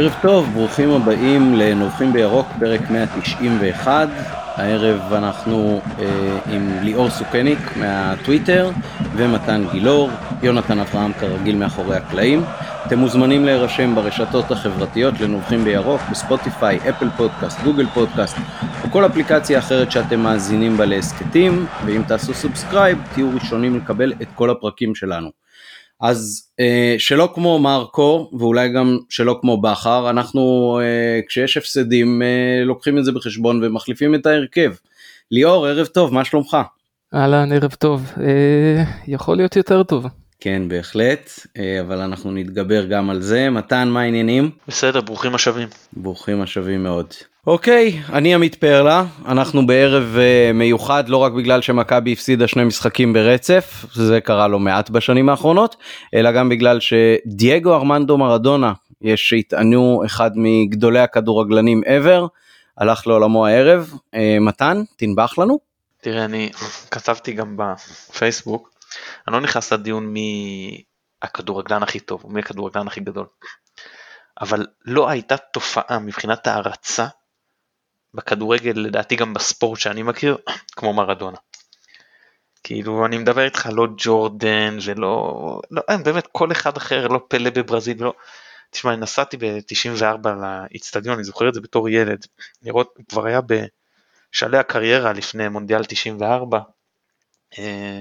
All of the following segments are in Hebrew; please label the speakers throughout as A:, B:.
A: ערב טוב, ברוכים הבאים לנובחים בירוק, פרק 191. הערב אנחנו אה, עם ליאור סוכניק מהטוויטר ומתן גילאור, יונתן אברהם כרגיל מאחורי הקלעים. אתם מוזמנים להירשם ברשתות החברתיות לנובחים בירוק, בספוטיפיי, אפל פודקאסט, גוגל פודקאסט או כל אפליקציה אחרת שאתם מאזינים בה להסכתים, ואם תעשו subscribe תהיו ראשונים לקבל את כל הפרקים שלנו. אז אה, שלא כמו מרקו ואולי גם שלא כמו בכר אנחנו אה, כשיש הפסדים אה, לוקחים את זה בחשבון ומחליפים את ההרכב. ליאור ערב טוב מה שלומך?
B: אהלן ערב טוב אה, יכול להיות יותר טוב.
A: כן בהחלט אה, אבל אנחנו נתגבר גם על זה מתן מה העניינים?
C: בסדר ברוכים השבים.
A: ברוכים השבים מאוד. אוקיי, אני עמית פרלה, אנחנו בערב uh, מיוחד לא רק בגלל שמכבי הפסידה שני משחקים ברצף, זה קרה לא מעט בשנים האחרונות, אלא גם בגלל שדייגו ארמנדו מרדונה, יש שיטענו אחד מגדולי הכדורגלנים ever, הלך לעולמו הערב. Uh, מתן, תנבח לנו.
C: תראה, אני כתבתי גם בפייסבוק, אני לא נכנס לדיון מי הכדורגלן הכי טוב, מי הכדורגלן הכי גדול. אבל לא הייתה תופעה מבחינת הערצה בכדורגל לדעתי גם בספורט שאני מכיר כמו מרדונה. כאילו אני מדבר איתך לא ג'ורדן ולא לא אין, באמת כל אחד אחר לא פלא בברזיל לא. תשמע אני נסעתי ב-94 לאיצטדיון אני זוכר את זה בתור ילד לראות כבר היה בשלהי הקריירה לפני מונדיאל 94 אה,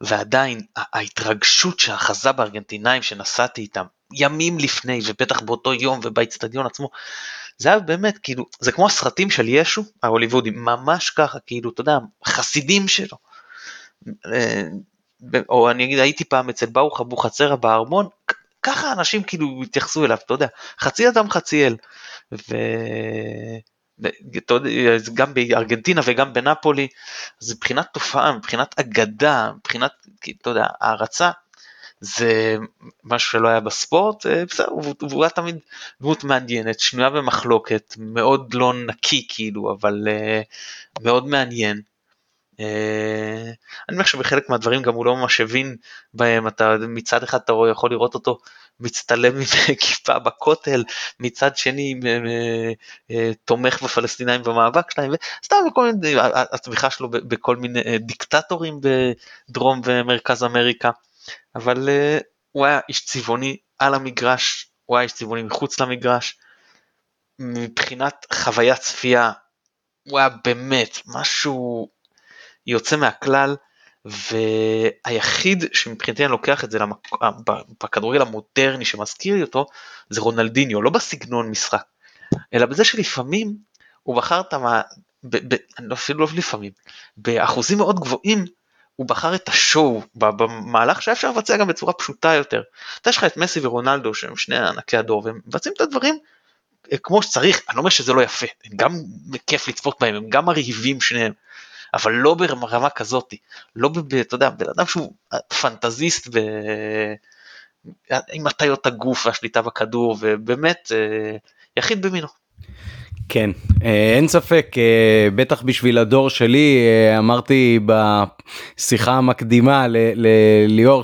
C: ועדיין ההתרגשות שאחזה בארגנטינאים שנסעתי איתם ימים לפני ובטח באותו יום ובאיצטדיון עצמו זה היה באמת כאילו זה כמו הסרטים של ישו ההוליוודים ממש ככה כאילו אתה יודע חסידים שלו. אה, או אני אגיד הייתי פעם אצל ברוך אבוחצירא בארמון ככה אנשים כאילו התייחסו אליו אתה יודע חצי אדם חצי אל. ו... גם בארגנטינה וגם בנפולי, זה מבחינת תופעה, מבחינת אגדה, מבחינת, אתה יודע, הערצה, זה משהו שלא היה בספורט, אה, בסדר, הוא היה תמיד דמות מעניינת, שנויה במחלוקת, מאוד לא נקי כאילו, אבל uh, מאוד מעניין. Uh, אני חושב שבחלק מהדברים גם הוא לא ממש הבין בהם, אתה מצד אחד אתה יכול לראות אותו מצטלם עם כיפה בכותל, מצד שני תומך בפלסטינאים במאבק שלהם, וסתם בכל מיני, התמיכה שלו בכל מיני דיקטטורים בדרום ומרכז אמריקה. אבל הוא היה איש צבעוני על המגרש, הוא היה איש צבעוני מחוץ למגרש. מבחינת חוויית צפייה, הוא היה באמת משהו יוצא מהכלל, והיחיד שמבחינתי אני לוקח את זה למק... בכדורגל המודרני שמזכיר לי אותו, זה רונלדיניו, לא בסגנון משחק, אלא בזה שלפעמים הוא בחר את המ... ב... ב... אפילו לא לפעמים, באחוזים מאוד גבוהים הוא בחר את השואו במהלך שהיה אפשר לבצע גם בצורה פשוטה יותר. אתה יש לך את מסי ורונלדו שהם שני ענקי הדור והם מבצעים את הדברים אה, כמו שצריך, אני לא אומר שזה לא יפה, הם גם כיף לצפות בהם, הם גם מרהיבים שניהם, אבל לא ברמה כזאת, לא, ב, אתה יודע, בן אדם שהוא פנטזיסט ב... עם הטיות הגוף והשליטה בכדור, ובאמת אה, יחיד במינו.
A: כן, אה, אין ספק, אה, בטח בשביל הדור שלי, אמרתי בשיחה המקדימה לליאור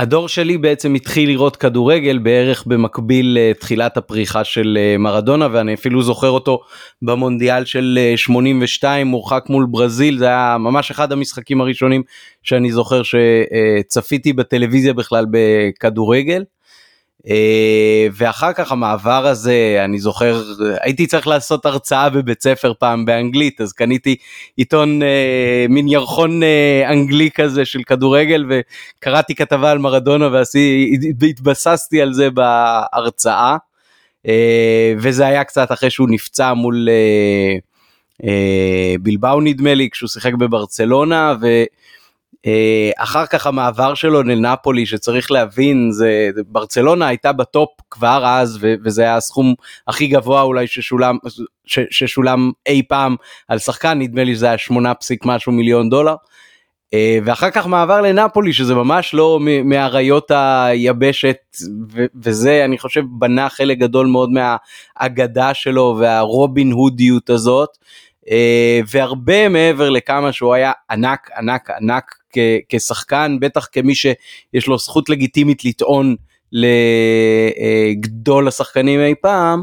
A: שהדור שלי בעצם התחיל לראות כדורגל בערך במקביל לתחילת הפריחה של מרדונה ואני אפילו זוכר אותו במונדיאל של 82 מורחק מול ברזיל זה היה ממש אחד המשחקים הראשונים שאני זוכר שצפיתי בטלוויזיה בכלל בכדורגל. אה, ואחר כך המעבר הזה אני זוכר הייתי צריך לעשות הרצאה בבית ספר פעם באנגלית אז קניתי עיתון אה, מין ירחון אה, אנגלי כזה של כדורגל וקראתי כתבה על מרדונה והתבססתי על זה בהרצאה וזה היה קצת אחרי שהוא נפצע מול בלבאו נדמה לי כשהוא שיחק בברצלונה. ו... אה, אחר כך המעבר שלו לנפולי שצריך להבין זה ברצלונה הייתה בטופ כבר אז וזה היה הסכום הכי גבוה אולי ששולם ש, ששולם אי פעם על שחקן נדמה לי שזה היה שמונה פסיק משהו מיליון דולר. אה, ואחר כך מעבר לנפולי שזה ממש לא מאריות היבשת וזה אני חושב בנה חלק גדול מאוד מהאגדה שלו והרובין הודיות הזאת. אה, והרבה מעבר לכמה שהוא היה ענק ענק ענק כשחקן בטח כמי שיש לו זכות לגיטימית לטעון לגדול השחקנים אי פעם,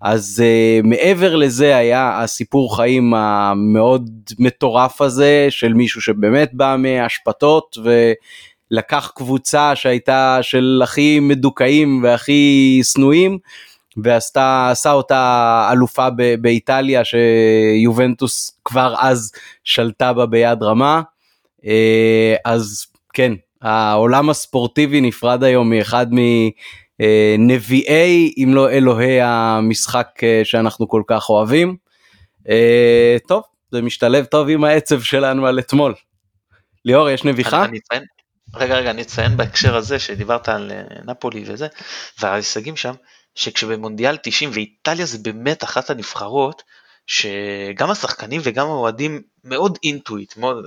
A: אז uh, מעבר לזה היה הסיפור חיים המאוד מטורף הזה של מישהו שבאמת בא מהשפתות ולקח קבוצה שהייתה של הכי מדוכאים והכי שנואים ועשתה עשה אותה אלופה ב- באיטליה שיובנטוס כבר אז שלטה בה ביד רמה. Uh, אז כן העולם הספורטיבי נפרד היום מאחד מ... אה, אם לא אלוהי המשחק אה, שאנחנו כל כך אוהבים. אה, טוב זה משתלב טוב עם העצב שלנו על אתמול. ליאור יש נביחה?
C: אני אציין, רגע רגע אני אציין בהקשר הזה שדיברת על נפולי וזה וההישגים שם שכשבמונדיאל 90 ואיטליה זה באמת אחת הנבחרות שגם השחקנים וגם האוהדים מאוד אינטואיט, מאוד,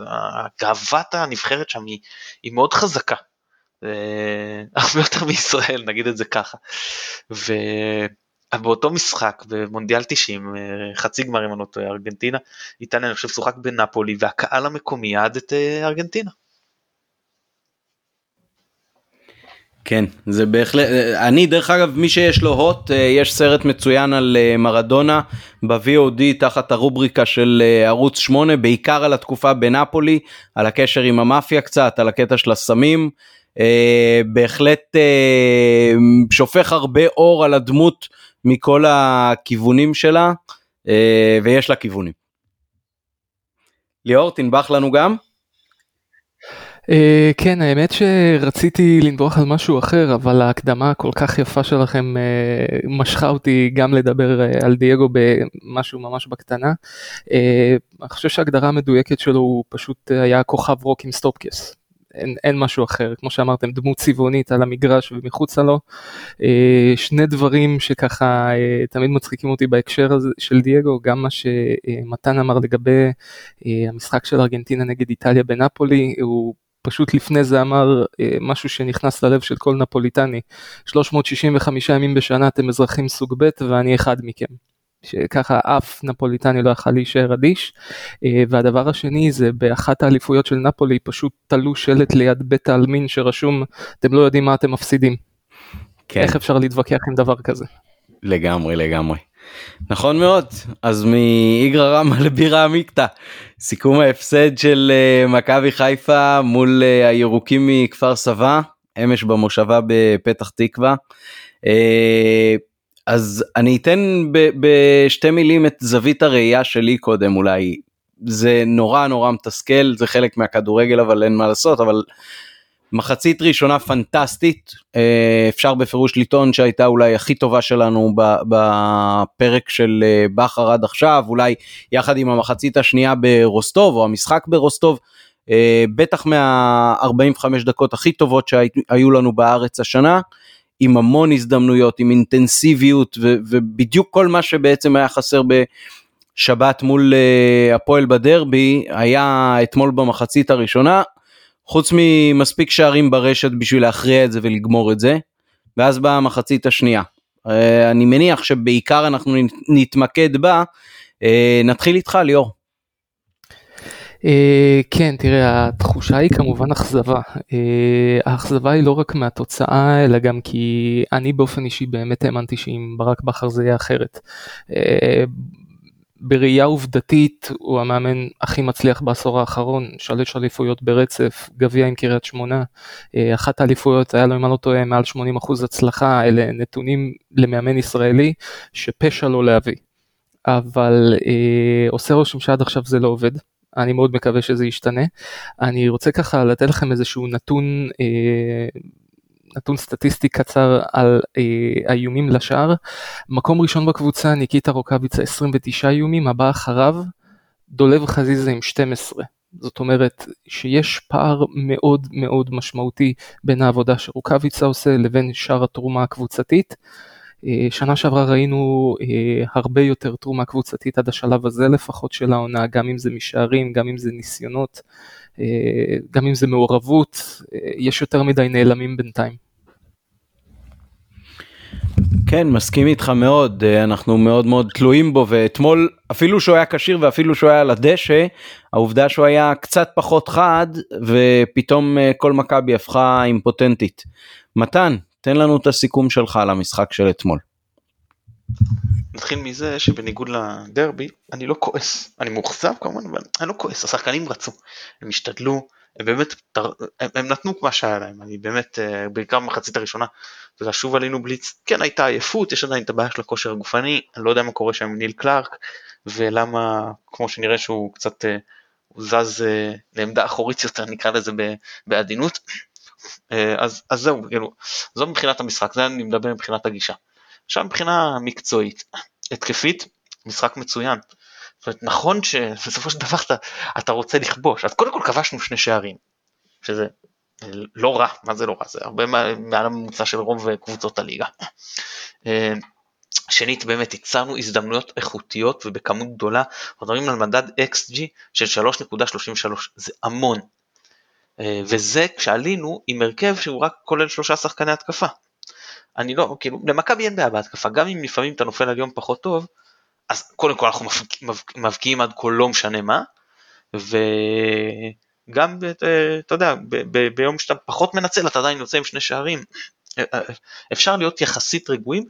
C: גאוות הנבחרת שם היא, היא מאוד חזקה. הרבה יותר מישראל נגיד את זה ככה. ובאותו משחק במונדיאל 90 חצי גמר אם אני לא טועה ארגנטינה איטליה אני חושב שוחק בנפולי והקהל המקומי יעד את אה, ארגנטינה.
A: כן זה בהחלט אני דרך אגב מי שיש לו הוט אה, יש סרט מצוין על אה, מרדונה ב-VOD תחת הרובריקה של ערוץ 8 בעיקר על התקופה בנפולי על הקשר עם המאפיה קצת על הקטע של הסמים אה, בהחלט אה, שופך הרבה אור על הדמות מכל הכיוונים שלה אה, ויש לה כיוונים. ליאור תנבח לנו גם?
B: Uh, כן האמת שרציתי לנבוח על משהו אחר אבל ההקדמה הכל כך יפה שלכם uh, משכה אותי גם לדבר uh, על דייגו במשהו ממש בקטנה. אני חושב שההגדרה המדויקת שלו הוא פשוט היה כוכב רוק עם סטופקס. אין, אין משהו אחר, כמו שאמרתם, דמות צבעונית על המגרש ומחוצה לו. אה, שני דברים שככה אה, תמיד מצחיקים אותי בהקשר הזה של דייגו, גם מה שמתן אמר לגבי אה, המשחק של ארגנטינה נגד איטליה בנפולי, הוא פשוט לפני זה אמר משהו שנכנס ללב של כל נפוליטני, 365 ימים בשנה אתם אזרחים סוג ב' ואני אחד מכם. שככה אף נפוליטני לא יכל להישאר אדיש. אה, והדבר השני זה באחת האליפויות של נפולי פשוט תלו שלט ליד בית העלמין שרשום אתם לא יודעים מה אתם מפסידים. כן. איך אפשר להתווכח עם דבר כזה?
A: לגמרי לגמרי. נכון מאוד אז מאיגרא רמא לבירה עמיקתא סיכום ההפסד של uh, מכבי חיפה מול uh, הירוקים מכפר סבא אמש במושבה בפתח תקווה. Uh, אז אני אתן בשתי מילים את זווית הראייה שלי קודם אולי. זה נורא נורא מתסכל זה חלק מהכדורגל אבל אין מה לעשות אבל מחצית ראשונה פנטסטית אה, אפשר בפירוש לטעון שהייתה אולי הכי טובה שלנו בפרק של אה, בכר עד עכשיו אולי יחד עם המחצית השנייה ברוסטוב או המשחק ברוסטוב אה, בטח מה 45 דקות הכי טובות שהיו לנו בארץ השנה. עם המון הזדמנויות, עם אינטנסיביות ובדיוק כל מה שבעצם היה חסר בשבת מול uh, הפועל בדרבי היה אתמול במחצית הראשונה, חוץ ממספיק שערים ברשת בשביל להכריע את זה ולגמור את זה, ואז באה המחצית השנייה. Uh, אני מניח שבעיקר אנחנו נתמקד בה, uh, נתחיל איתך ליאור.
B: Uh, כן, תראה, התחושה היא כמובן אכזבה. האכזבה היא לא רק מהתוצאה, אלא גם כי אני באופן אישי באמת האמנתי שאם ברק בכר זה יהיה אחרת. בראייה עובדתית הוא המאמן הכי מצליח בעשור האחרון, שלוש אליפויות ברצף, גביע עם קריית שמונה, אחת האליפויות היה לו אם אני לא טועה מעל 80% הצלחה, אלה נתונים למאמן ישראלי שפשע לא להביא. אבל אה, עושה רושם שעד עכשיו זה לא עובד. אני מאוד מקווה שזה ישתנה. אני רוצה ככה לתת לכם איזשהו נתון, אה, נתון סטטיסטי קצר על אה, האיומים לשער. מקום ראשון בקבוצה ניקיטה רוקאביצה 29 איומים, הבא אחריו דולב חזיזה עם 12. זאת אומרת שיש פער מאוד מאוד משמעותי בין העבודה שרוקאביצה עושה לבין שאר התרומה הקבוצתית. אה, שנה שעברה ראינו אה, הרבה יותר תרומה קבוצתית עד השלב הזה לפחות של העונה, גם אם זה משערים, גם אם זה ניסיונות, גם אם זה מעורבות, יש יותר מדי נעלמים בינתיים.
A: כן מסכים איתך מאוד אנחנו מאוד מאוד תלויים בו ואתמול אפילו שהוא היה כשיר ואפילו שהוא היה על הדשא העובדה שהוא היה קצת פחות חד ופתאום כל מכבי הפכה אימפוטנטית. מתן תן לנו את הסיכום שלך על המשחק של אתמול.
C: נתחיל מזה שבניגוד לדרבי אני לא כועס אני מאוכזב כמובן אבל אני לא כועס השחקנים רצו הם השתדלו הם באמת הם, הם נתנו מה שהיה להם אני באמת אה, בעיקר במחצית הראשונה אתה שוב עלינו בליץ כן הייתה עייפות יש עדיין את הבעיה של הכושר הגופני אני לא יודע מה קורה שם עם ניל קלארק ולמה כמו שנראה שהוא קצת אה, הוא זז אה, לעמדה אחורית יותר נקרא לזה בעדינות אז, אז זהו כאילו זו מבחינת המשחק זה אני מדבר מבחינת הגישה עכשיו מבחינה מקצועית, התקפית, משחק מצוין. זאת אומרת, נכון שבסופו של דבר אתה, אתה רוצה לכבוש, אז קודם כל כבשנו שני שערים, שזה לא רע, מה זה לא רע? זה הרבה מעל הממוצע של רוב קבוצות הליגה. אה, שנית, באמת ייצרנו הזדמנויות איכותיות ובכמות גדולה, אנחנו מדברים על מדד XG של 3.33, זה המון. אה, וזה כשעלינו עם הרכב שהוא רק כולל שלושה שחקני התקפה. אני לא, כאילו, למכבי אין בעיה בהתקפה, גם אם לפעמים אתה נופל על יום פחות טוב, אז קודם כל אנחנו מבקיעים עד כה לא משנה מה, וגם, אתה יודע, ביום שאתה פחות מנצל אתה עדיין יוצא עם שני שערים. אפשר להיות יחסית רגועים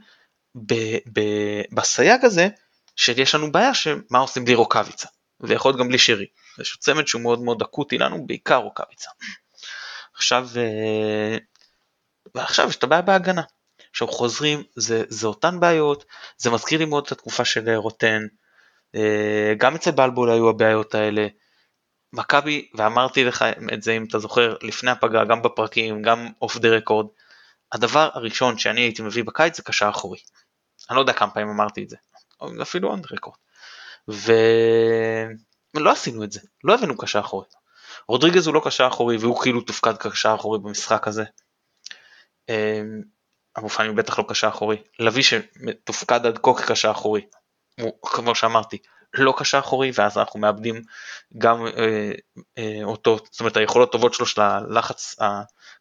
C: בסייג הזה, שיש לנו בעיה שמה עושים בלי רוקאביצה, ויכול להיות גם בלי שרי. יש צמד שהוא מאוד מאוד אקוטי לנו, בעיקר רוקאביצה. עכשיו, אה, ועכשיו יש את הבעיה בהגנה. עכשיו חוזרים, זה, זה אותן בעיות, זה מזכיר לי מאוד את התקופה של אה, רוטן, אה, גם אצל בלבול היו הבעיות האלה. מכבי, ואמרתי לך את זה אם אתה זוכר, לפני הפגרה, גם בפרקים, גם אוף דה רקורד, הדבר הראשון שאני הייתי מביא בקיץ זה קשר אחורי. אני לא יודע כמה פעמים אמרתי את זה, אפילו און רקורד. ולא עשינו את זה, לא הבאנו קשר אחורי. רודריגז הוא לא קשר אחורי והוא כאילו תופקד קשר אחורי במשחק הזה. אבו פאני בטח לא קשה אחורי, לביא שמתופקד עד כה כקשה אחורי, הוא כמו שאמרתי, לא קשה אחורי ואז אנחנו מאבדים גם אה, אה, אותו, זאת אומרת היכולות הטובות שלו של הלחץ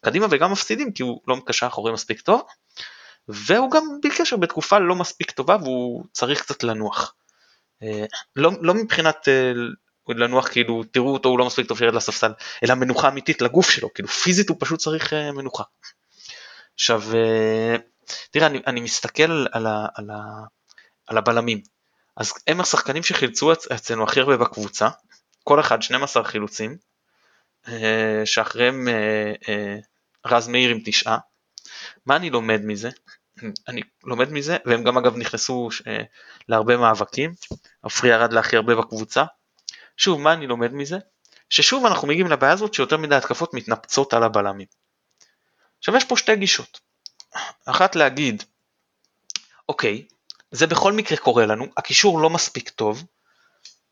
C: הקדימה וגם מפסידים כי הוא לא קשה אחורי מספיק טוב, והוא גם בלי קשר בתקופה לא מספיק טובה והוא צריך קצת לנוח. אה, לא, לא מבחינת אה, לנוח כאילו תראו אותו הוא לא מספיק טוב שירד לספסל, אלא מנוחה אמיתית לגוף שלו, כאילו פיזית הוא פשוט צריך אה, מנוחה. עכשיו, אה, תראה, אני, אני מסתכל על, על, על, על הבלמים. אז הם השחקנים שחילצו אצלנו הכי הרבה בקבוצה, כל אחד 12 חילוצים, אה, שאחריהם אה, רז מאיר עם תשעה. מה אני לומד מזה? אני לומד מזה, והם גם אגב נכנסו להרבה מאבקים, עפרי ירד להכי הרבה בקבוצה. שוב, מה אני לומד מזה? ששוב אנחנו מגיעים לבעיה הזאת שיותר מדי התקפות מתנפצות על הבלמים. עכשיו יש פה שתי גישות. אחת להגיד, אוקיי, זה בכל מקרה קורה לנו, הקישור לא מספיק טוב,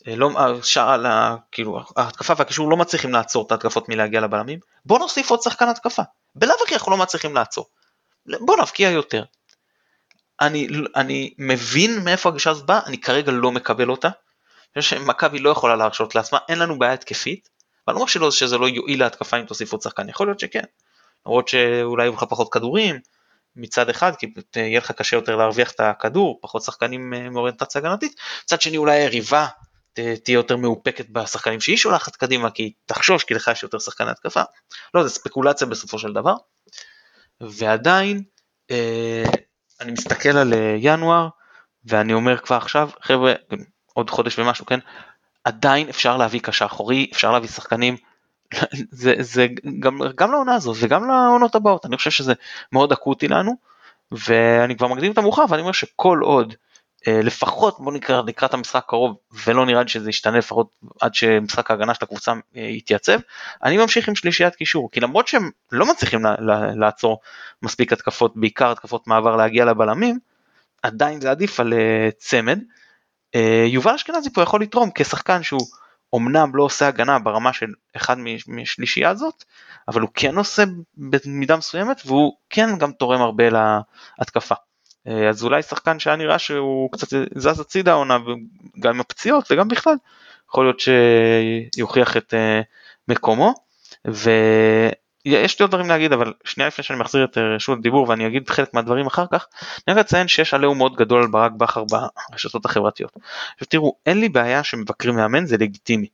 C: אה, לא, שער, כאילו, ההתקפה והקישור לא מצליחים לעצור את ההתקפות מלהגיע לבלמים, בוא נוסיף עוד שחקן התקפה. בלאו הכי אנחנו לא מצליחים לעצור. בוא נבקיע יותר. אני, אני מבין מאיפה הגישה הזאת באה, אני כרגע לא מקבל אותה. אני חושב שמכבי לא יכולה להרשות לעצמה, אין לנו בעיה התקפית, ואני לא אומר שזה לא יועיל להתקפה אם תוסיף עוד שחקן, יכול להיות שכן. למרות שאולי יהיו לך פחות כדורים מצד אחד, כי יהיה לך קשה יותר להרוויח את הכדור, פחות שחקנים אה, מאוריינטציה הגנתית, מצד שני אולי היריבה תהיה יותר מאופקת בשחקנים שהיא שולחת קדימה, כי תחשוש כי לך יש יותר שחקני התקפה, לא, זה ספקולציה בסופו של דבר, ועדיין אה, אני מסתכל על אה, ינואר, ואני אומר כבר עכשיו, חבר'ה, עוד חודש ומשהו, כן, עדיין אפשר להביא קשה אחורי, אפשר להביא שחקנים זה, זה גם, גם לעונה הזאת וגם לעונות הבאות, אני חושב שזה מאוד אקוטי לנו, ואני כבר מקדים את המאוחר ואני אומר שכל עוד אה, לפחות בוא נקרא לקראת המשחק הקרוב ולא נראה לי שזה ישתנה לפחות עד שמשחק ההגנה של הקבוצה אה, יתייצב, אני ממשיך עם שלישיית קישור, כי למרות שהם לא מצליחים לעצור מספיק התקפות, בעיקר התקפות מעבר להגיע לבלמים, עדיין זה עדיף על אה, צמד. יובל אשכנזי פה יכול לתרום כשחקן שהוא אמנם לא עושה הגנה ברמה של אחד משלישייה הזאת, אבל הוא כן עושה במידה מסוימת והוא כן גם תורם הרבה להתקפה. אה, אז אולי שחקן שהיה נראה שהוא קצת זז הצידה העונה גם עם הפציעות וגם בכלל, יכול להיות שיוכיח את אה, מקומו. ויש לי עוד דברים להגיד אבל שנייה לפני שאני מחזיר את אה, רשות הדיבור ואני אגיד חלק מהדברים אחר כך, אני רק אציין שיש עליהום מאוד גדול על ברק בכר ברשתות החברתיות. עכשיו תראו, אין לי בעיה שמבקרים מאמן זה לגיטימי,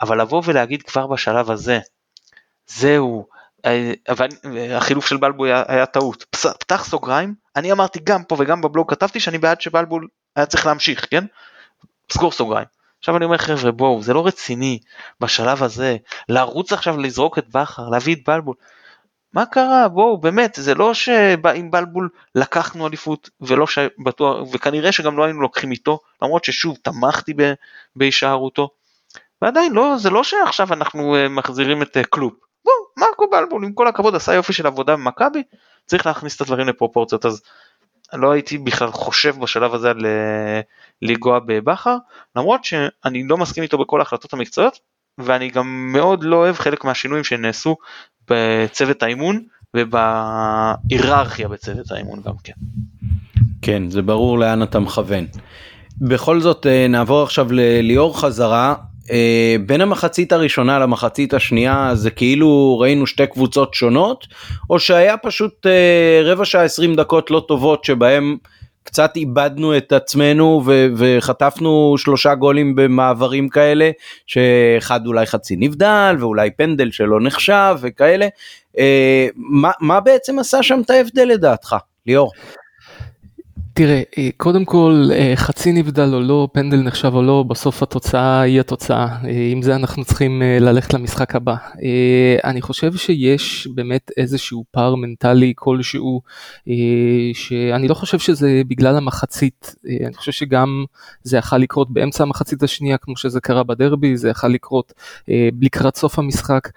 C: אבל לבוא ולהגיד כבר בשלב הזה, זהו, אה, החילוף של בלבול היה, היה טעות. פתח סוגריים, אני אמרתי גם פה וגם בבלוג כתבתי שאני בעד שבלבול היה צריך להמשיך, כן? סגור סוגריים. עכשיו אני אומר חבר'ה בואו זה לא רציני בשלב הזה לרוץ עכשיו לזרוק את בכר להביא את בלבול. מה קרה בואו באמת זה לא שעם בלבול לקחנו אליפות ולא שבטוח וכנראה שגם לא היינו לוקחים איתו למרות ששוב תמכתי בהישארותו. ועדיין לא זה לא שעכשיו אנחנו אה, מחזירים את אה, קלופ. בואו מרקו בלבול עם כל הכבוד עשה יופי של עבודה במכבי צריך להכניס את הדברים לפרופורציות אז לא הייתי בכלל חושב בשלב הזה על לנגוע בבכר, למרות שאני לא מסכים איתו בכל ההחלטות המקצועיות, ואני גם מאוד לא אוהב חלק מהשינויים שנעשו בצוות האימון ובהיררכיה בצוות האימון גם כן.
A: כן, זה ברור לאן אתה מכוון. בכל זאת אה, נעבור עכשיו לליאור חזרה אה, בין המחצית הראשונה למחצית השנייה זה כאילו ראינו שתי קבוצות שונות או שהיה פשוט אה, רבע שעה 20 דקות לא טובות שבהם קצת איבדנו את עצמנו ו- וחטפנו שלושה גולים במעברים כאלה שאחד אולי חצי נבדל ואולי פנדל שלא נחשב וכאלה אה, מה, מה בעצם עשה שם את ההבדל לדעתך ליאור.
B: תראה, אה, קודם כל אה, חצי נבדל או לא, פנדל נחשב או לא, בסוף התוצאה היא התוצאה. אה, עם זה אנחנו צריכים ללכת למשחק הבא. אני חושב שיש באמת איזשהו פער מנטלי כלשהו, שאני לא חושב שזה בגלל המחצית, אני חושב שגם זה יכול לקרות באמצע המחצית השנייה, כמו שזה קרה בדרבי, זה יכול לקרות לקראת סוף המשחק.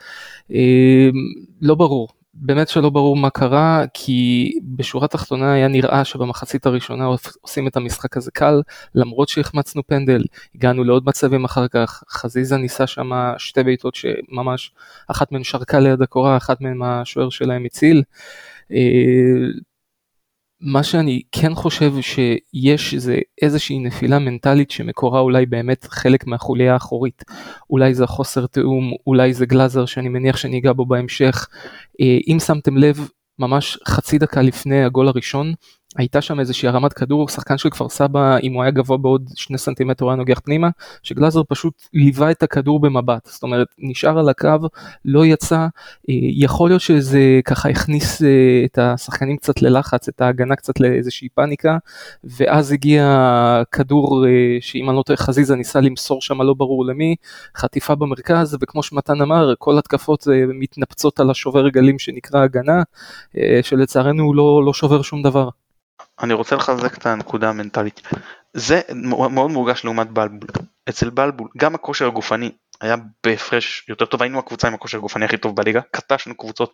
B: לא ברור. באמת שלא ברור מה קרה כי בשורה התחתונה היה נראה שבמחצית הראשונה עושים את המשחק הזה קל למרות שהחמצנו פנדל הגענו לעוד מצבים אחר כך חזיזה ניסה שם שתי בעיטות שממש אחת מהן שרקה ליד הקורה אחת מהן השוער שלהם הציל. מה שאני כן חושב שיש זה איזושהי נפילה מנטלית שמקורה אולי באמת חלק מהחוליה האחורית. אולי זה חוסר תיאום, אולי זה גלאזר שאני מניח שאני אגע בו בהמשך. אה, אם שמתם לב, ממש חצי דקה לפני הגול הראשון, הייתה שם איזושהי הרמת כדור, שחקן של כפר סבא, אם הוא היה גבוה בעוד שני סנטימטר הוא היה נוגח פנימה, שגלאזר פשוט ליווה את הכדור במבט, זאת אומרת נשאר על הקו, לא יצא, אה, יכול להיות שזה ככה הכניס אה, את השחקנים קצת ללחץ, את ההגנה קצת לאיזושהי פאניקה, ואז הגיע כדור אה, שאם אני לא טועה חזיזה ניסה למסור שם לא ברור למי, חטיפה במרכז, וכמו שמתן אמר, כל התקפות מתנפצות על השובר גלים שנקרא הגנה, שלצערנו הוא לא, לא שובר שום דבר.
C: אני רוצה לחזק את הנקודה המנטלית. זה מאוד מורגש לעומת בלבול. אצל בלבול גם הכושר הגופני היה בהפרש יותר טוב, היינו הקבוצה עם הכושר הגופני הכי טוב בליגה, קטשנו קבוצות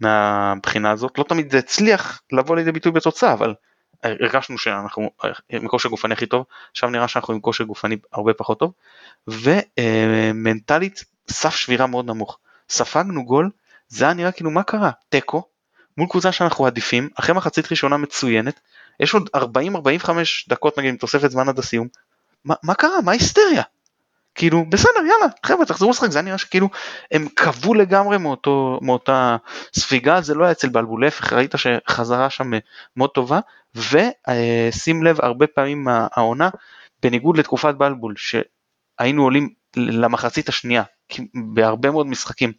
C: מהבחינה הזאת, לא תמיד זה הצליח לבוא לידי ביטוי בתוצאה, אבל הרגשנו שאנחנו עם כושר גופני הכי טוב, עכשיו נראה שאנחנו עם כושר גופני הרבה פחות טוב, ומנטלית סף שבירה מאוד נמוך. ספגנו גול, זה היה נראה כאילו מה קרה? תיקו, מול קבוצה שאנחנו עדיפים, אחרי מחצית ראשונה מצוינת, יש עוד 40-45 דקות נגיד עם תוספת זמן עד הסיום, מה, מה קרה? מה ההיסטריה? כאילו בסדר יאללה חבר'ה תחזרו לשחק זה היה נראה שכאילו הם קבעו לגמרי מאותו, מאותה ספיגה זה לא היה אצל בלבול להפך ראית שחזרה שם מאוד טובה ושים לב הרבה פעמים העונה בניגוד לתקופת בלבול שהיינו עולים למחצית השנייה בהרבה מאוד משחקים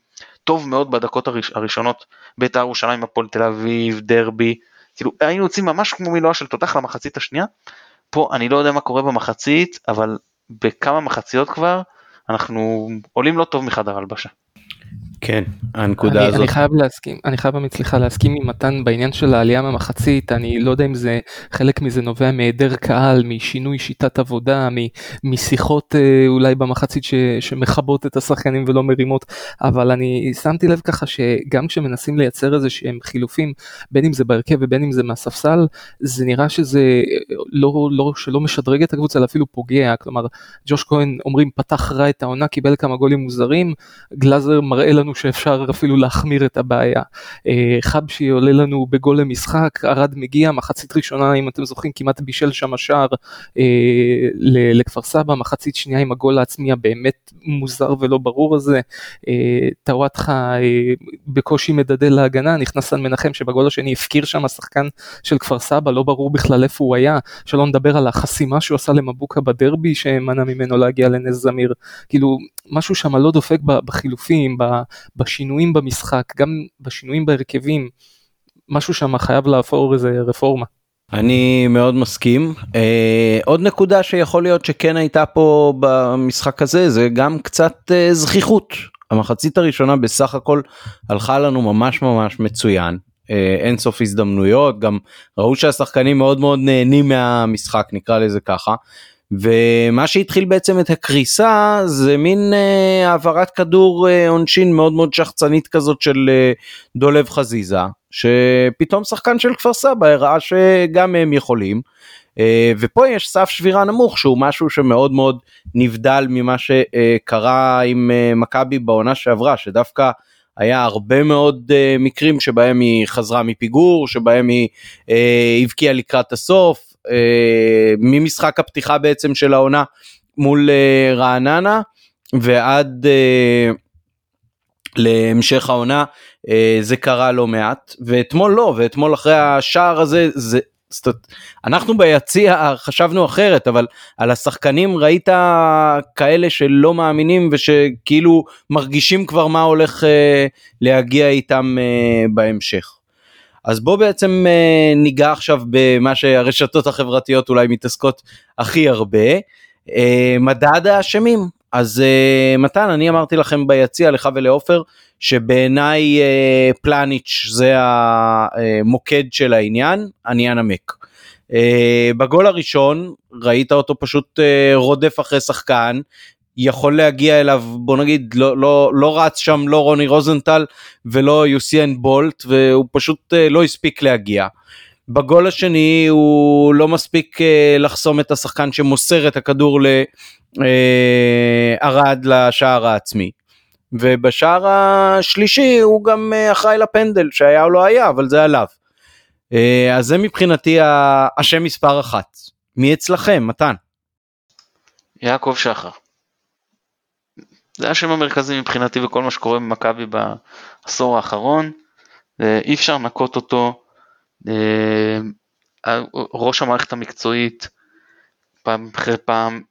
C: טוב מאוד בדקות הראש, הראשונות בית"ר ירושלים הפועל תל אביב דרבי כאילו היינו יוצאים ממש כמו מילואה של תותח למחצית השנייה פה אני לא יודע מה קורה במחצית אבל בכמה מחציות כבר אנחנו עולים לא טוב מחדר הלבשה.
A: כן, הנקודה
B: אני,
A: הזאת.
B: אני חייב להסכים, אני חייב באמת סליחה להסכים עם מתן בעניין של העלייה מהמחצית, אני לא יודע אם זה, חלק מזה נובע מהיעדר קהל, משינוי שיטת עבודה, משיחות אה, אולי במחצית ש, שמכבות את השחקנים ולא מרימות, אבל אני שמתי לב ככה שגם כשמנסים לייצר איזה שהם חילופים, בין אם זה בהרכב ובין אם זה מהספסל, זה נראה שזה לא, לא, שלא משדרג את הקבוצה, אלא אפילו פוגע, כלומר, ג'וש כהן אומרים פתח רע את העונה, קיבל כמה גולים מוזרים, גלאזר מראה לנו שאפשר אפילו להחמיר את הבעיה. אה, חבשי עולה לנו בגול למשחק, ארד מגיע, מחצית ראשונה אם אתם זוכרים כמעט בישל שם השער אה, לכפר סבא, מחצית שנייה עם הגול העצמי הבאמת מוזר ולא ברור הזה, אה, טוואטחה בקושי מדדל להגנה, נכנס על מנחם שבגול השני הפקיר שם השחקן של כפר סבא, לא ברור בכלל איפה הוא היה, שלא נדבר על החסימה שהוא עשה למבוקה בדרבי שמנע ממנו להגיע לנס זמיר, כאילו משהו שם לא דופק בחילופים, בשינויים במשחק, גם בשינויים בהרכבים, משהו שם חייב לעבור איזה רפורמה.
A: אני מאוד מסכים. אה, עוד נקודה שיכול להיות שכן הייתה פה במשחק הזה זה גם קצת אה, זכיחות. המחצית הראשונה בסך הכל הלכה לנו ממש ממש מצוין. אה, אין סוף הזדמנויות גם ראו שהשחקנים מאוד מאוד נהנים מהמשחק נקרא לזה ככה. ומה שהתחיל בעצם את הקריסה זה מין אה, העברת כדור אה, עונשין מאוד מאוד שחצנית כזאת של אה, דולב חזיזה שפתאום שחקן של כפר סבא הראה שגם הם יכולים. אה, ופה יש סף שבירה נמוך שהוא משהו שמאוד מאוד נבדל ממה שקרה עם אה, מכבי בעונה שעברה שדווקא היה הרבה מאוד uh, מקרים שבהם היא חזרה מפיגור, שבהם היא uh, הבקיעה לקראת הסוף, ממשחק הפתיחה בעצם של העונה מול uh, רעננה ועד uh, להמשך העונה זה קרה לא מעט ואתמול לא ואתמול אחרי השער הזה זה אנחנו ביציע חשבנו אחרת אבל על השחקנים ראית כאלה שלא מאמינים ושכאילו מרגישים כבר מה הולך אה, להגיע איתם אה, בהמשך. אז בוא בעצם אה, ניגע עכשיו במה שהרשתות החברתיות אולי מתעסקות הכי הרבה, מדד האשמים. אז מתן אני אמרתי לכם ביציע לך ולעופר שבעיניי אה, פלניץ' זה המוקד של העניין, אני אנמק. אה, בגול הראשון ראית אותו פשוט אה, רודף אחרי שחקן, יכול להגיע אליו בוא נגיד לא, לא, לא רץ שם לא רוני רוזנטל ולא יוסיאן בולט והוא פשוט לא הספיק להגיע. בגול השני הוא לא מספיק לחסום את השחקן שמוסר את הכדור לערד לשער העצמי. ובשער השלישי הוא גם אה, אחראי לפנדל שהיה או לא היה אבל זה עליו. אה, אז זה מבחינתי השם מספר אחת. מי אצלכם מתן?
C: יעקב שחר. זה השם המרכזי מבחינתי בכל מה שקורה במכבי בעשור האחרון. אה, אי אפשר לנקות אותו. ראש המערכת המקצועית פעם אחרי פעם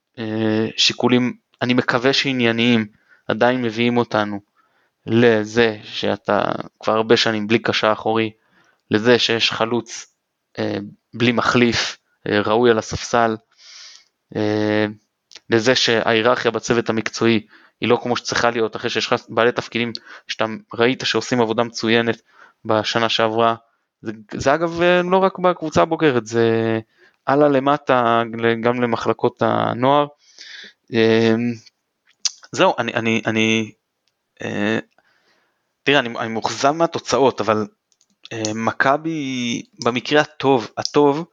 C: שיקולים אני מקווה שענייניים עדיין מביאים אותנו לזה שאתה כבר הרבה שנים בלי קשה אחורי, לזה שיש חלוץ אה, בלי מחליף אה, ראוי על הספסל, אה, לזה שההיררכיה בצוות המקצועי היא לא כמו שצריכה להיות אחרי שיש לך בעלי תפקידים שאתה ראית שעושים עבודה מצוינת בשנה שעברה. זה, זה אגב אה, לא רק בקבוצה הבוגרת, זה הלאה למטה גם למחלקות הנוער. אה, זהו, אני, אני, אני, אה, תראה, אני, אני מאוכזב מהתוצאות, אבל אה, מכבי במקרה הטוב, הטוב,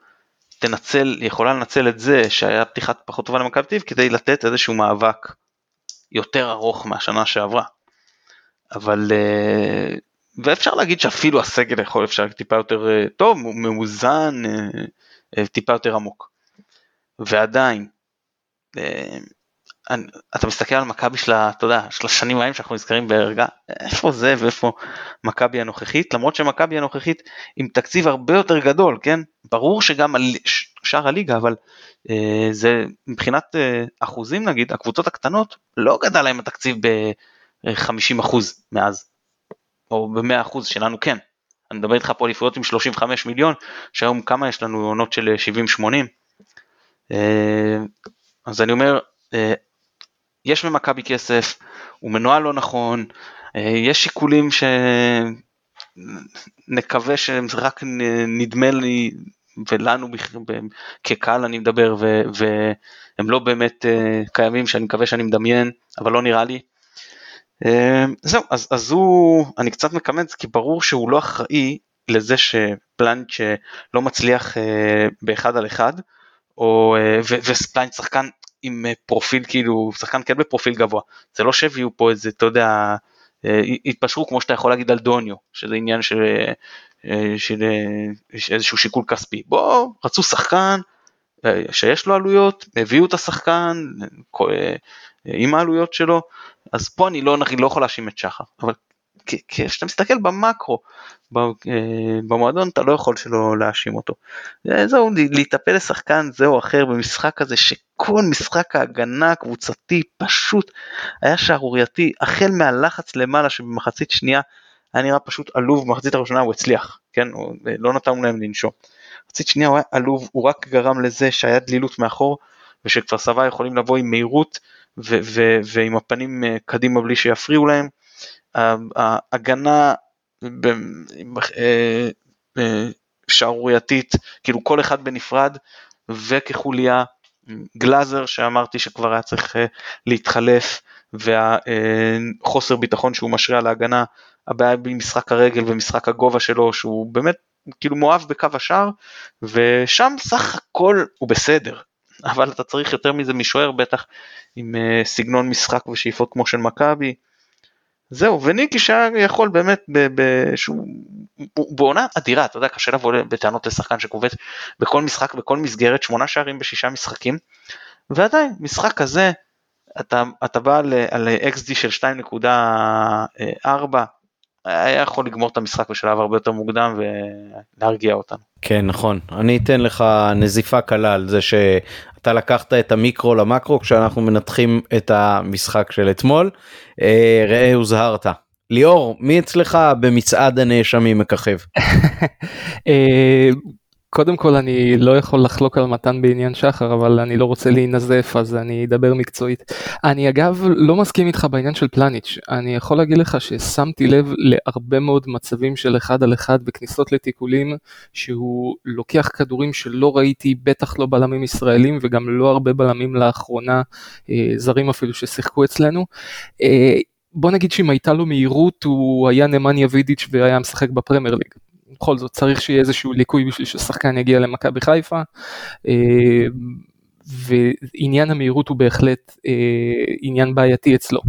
C: תנצל, יכולה לנצל את זה שהיה פתיחת פחות טובה למכבי תל כדי לתת איזשהו מאבק יותר ארוך מהשנה שעברה. אבל, אה, ואפשר להגיד שאפילו הסגל יכול אפשר טיפה יותר אה, טוב, מאוזן, אה, טיפה יותר עמוק. ועדיין, אתה מסתכל על מכבי של, אתה יודע, של השנים ההם שאנחנו נזכרים בערגה, איפה זה ואיפה מכבי הנוכחית, למרות שמכבי הנוכחית עם תקציב הרבה יותר גדול, כן? ברור שגם שאר הליגה, אבל אה, זה מבחינת אה, אחוזים נגיד, הקבוצות הקטנות, לא גדל להם התקציב ב-50% מאז, או ב-100% שלנו כן. אני מדבר איתך פה אליפויות עם 35 מיליון, שהיום כמה יש לנו עונות של 70-80. אה, אז אני אומר, אה, יש במכבי כסף, הוא מנוהל לא נכון, אה, יש שיקולים שנקווה שהם רק נדמה לי ולנו כקהל אני מדבר והם לא באמת אה, קיימים שאני מקווה שאני מדמיין אבל לא נראה לי. אה, זהו אז, אז הוא אני קצת מקמץ כי ברור שהוא לא אחראי לזה שפלנט שלא מצליח באחד על אחד או וספלנט שחקן עם אה, פרופיל כאילו שחקן כן בפרופיל גבוה זה לא שהביאו פה איזה אתה יודע אה, התפשרו כמו שאתה יכול להגיד על דוניו שזה עניין של, אה, של, של איזשהו שיקול כספי. בוא רצו שחקן שיש לו עלויות הביאו את השחקן עם העלויות שלו אז פה אני לא, אני לא יכול להאשים את שחר אבל כשאתה מסתכל במקרו במועדון אתה לא יכול שלא להאשים אותו. זהו להיטפל לשחקן זה או אחר במשחק הזה שכל משחק ההגנה הקבוצתי פשוט היה שערורייתי החל מהלחץ למעלה שבמחצית שנייה היה נראה פשוט עלוב במחצית הראשונה הוא הצליח כן הוא, לא נתנו להם לנשום. מחצית שנייה הוא היה עלוב הוא רק גרם לזה שהיה דלילות מאחור ושכפר סבא יכולים לבוא עם מהירות ועם הפנים אה, קדימה בלי שיפריעו להם. ההגנה אה, אה, שערורייתית, כאילו כל אחד בנפרד וכחוליה, גלאזר שאמרתי שכבר היה צריך להתחלף והחוסר ביטחון שהוא משרה על ההגנה, הבעיה במשחק הרגל ומשחק הגובה שלו שהוא באמת כאילו מואב בקו השער ושם סך הכל הוא בסדר אבל אתה צריך יותר מזה משוער בטח עם סגנון משחק ושאיפות כמו של מכבי. זהו וניקי שהיה יכול באמת שהוא בעונה אדירה אתה יודע קשה לבוא בטענות לשחקן שקובץ בכל משחק בכל מסגרת שמונה שערים בשישה משחקים ועדיין משחק כזה אתה, אתה בא על, על XD של 2.4 היה יכול לגמור את המשחק בשלב הרבה יותר מוקדם ולהרגיע אותנו.
A: כן נכון אני אתן לך נזיפה קלה על זה שאתה לקחת את המיקרו למקרו כשאנחנו מנתחים את המשחק של אתמול. אה, ראה הוזהרת. ליאור מי אצלך במצעד הנאשמים מככב?
B: קודם כל אני לא יכול לחלוק על מתן בעניין שחר אבל אני לא רוצה להינזף אז אני אדבר מקצועית. אני אגב לא מסכים איתך בעניין של פלניץ' אני יכול להגיד לך ששמתי לב להרבה מאוד מצבים של אחד על אחד בכניסות לתיקולים שהוא לוקח כדורים שלא ראיתי בטח לא בלמים ישראלים וגם לא הרבה בלמים לאחרונה אה, זרים אפילו ששיחקו אצלנו. אה, בוא נגיד שאם הייתה לו מהירות הוא היה נמניה וידיץ' והיה משחק בפרמייר ליג. בכל זאת צריך שיהיה איזשהו ליקוי בשביל ששחקן יגיע למכבי חיפה. אה, ועניין המהירות הוא בהחלט אה, עניין בעייתי אצלו.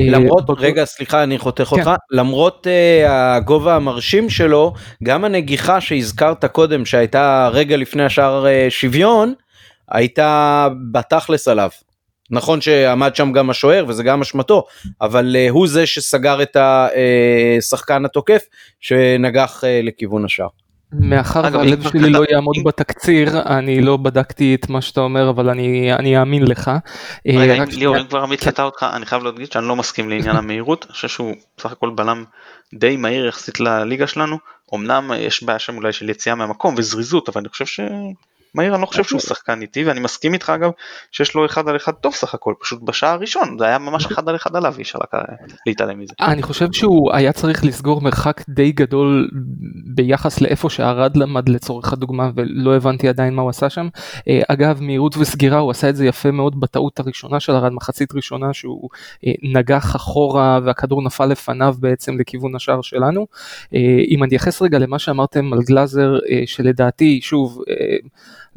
A: אה, למרות, אה, רגע סליחה אני חותך כן. אותך, למרות אה, הגובה המרשים שלו, גם הנגיחה שהזכרת קודם שהייתה רגע לפני השאר אה, שוויון, הייתה בתכלס עליו. נכון שעמד שם גם השוער וזה גם אשמתו אבל uh, הוא זה שסגר את השחקן התוקף שנגח uh, לכיוון השער.
B: מאחר והלב שלי לא יעמוד בתקציר אני לא בדקתי את מה שאתה אומר אבל אני אני אאמין לך.
C: אה, רגע ליאור אם כבר עמית קטע אותך אני חייב להגיד שאני לא מסכים לעניין המהירות אני חושב שהוא בסך הכל בלם די מהיר יחסית לליגה שלנו אמנם יש בעיה שם אולי של יציאה מהמקום וזריזות אבל אני חושב ש... מאיר אני לא חושב שהוא שחקן איטי ואני מסכים איתך אגב שיש לו אחד על אחד טוב סך הכל פשוט בשעה הראשון זה היה ממש אחד על אחד עליו אי אפשר להתעלם מזה.
B: אני חושב שהוא היה צריך לסגור מרחק די גדול ביחס לאיפה שערד למד לצורך הדוגמה ולא הבנתי עדיין מה הוא עשה שם. אה, אגב מהירות וסגירה הוא עשה את זה יפה מאוד בטעות הראשונה של ארד מחצית ראשונה שהוא אה, נגח אחורה והכדור נפל לפניו בעצם לכיוון השער שלנו. אה, אם אני אתייחס רגע למה שאמרתם על גלאזר שלדעתי שוב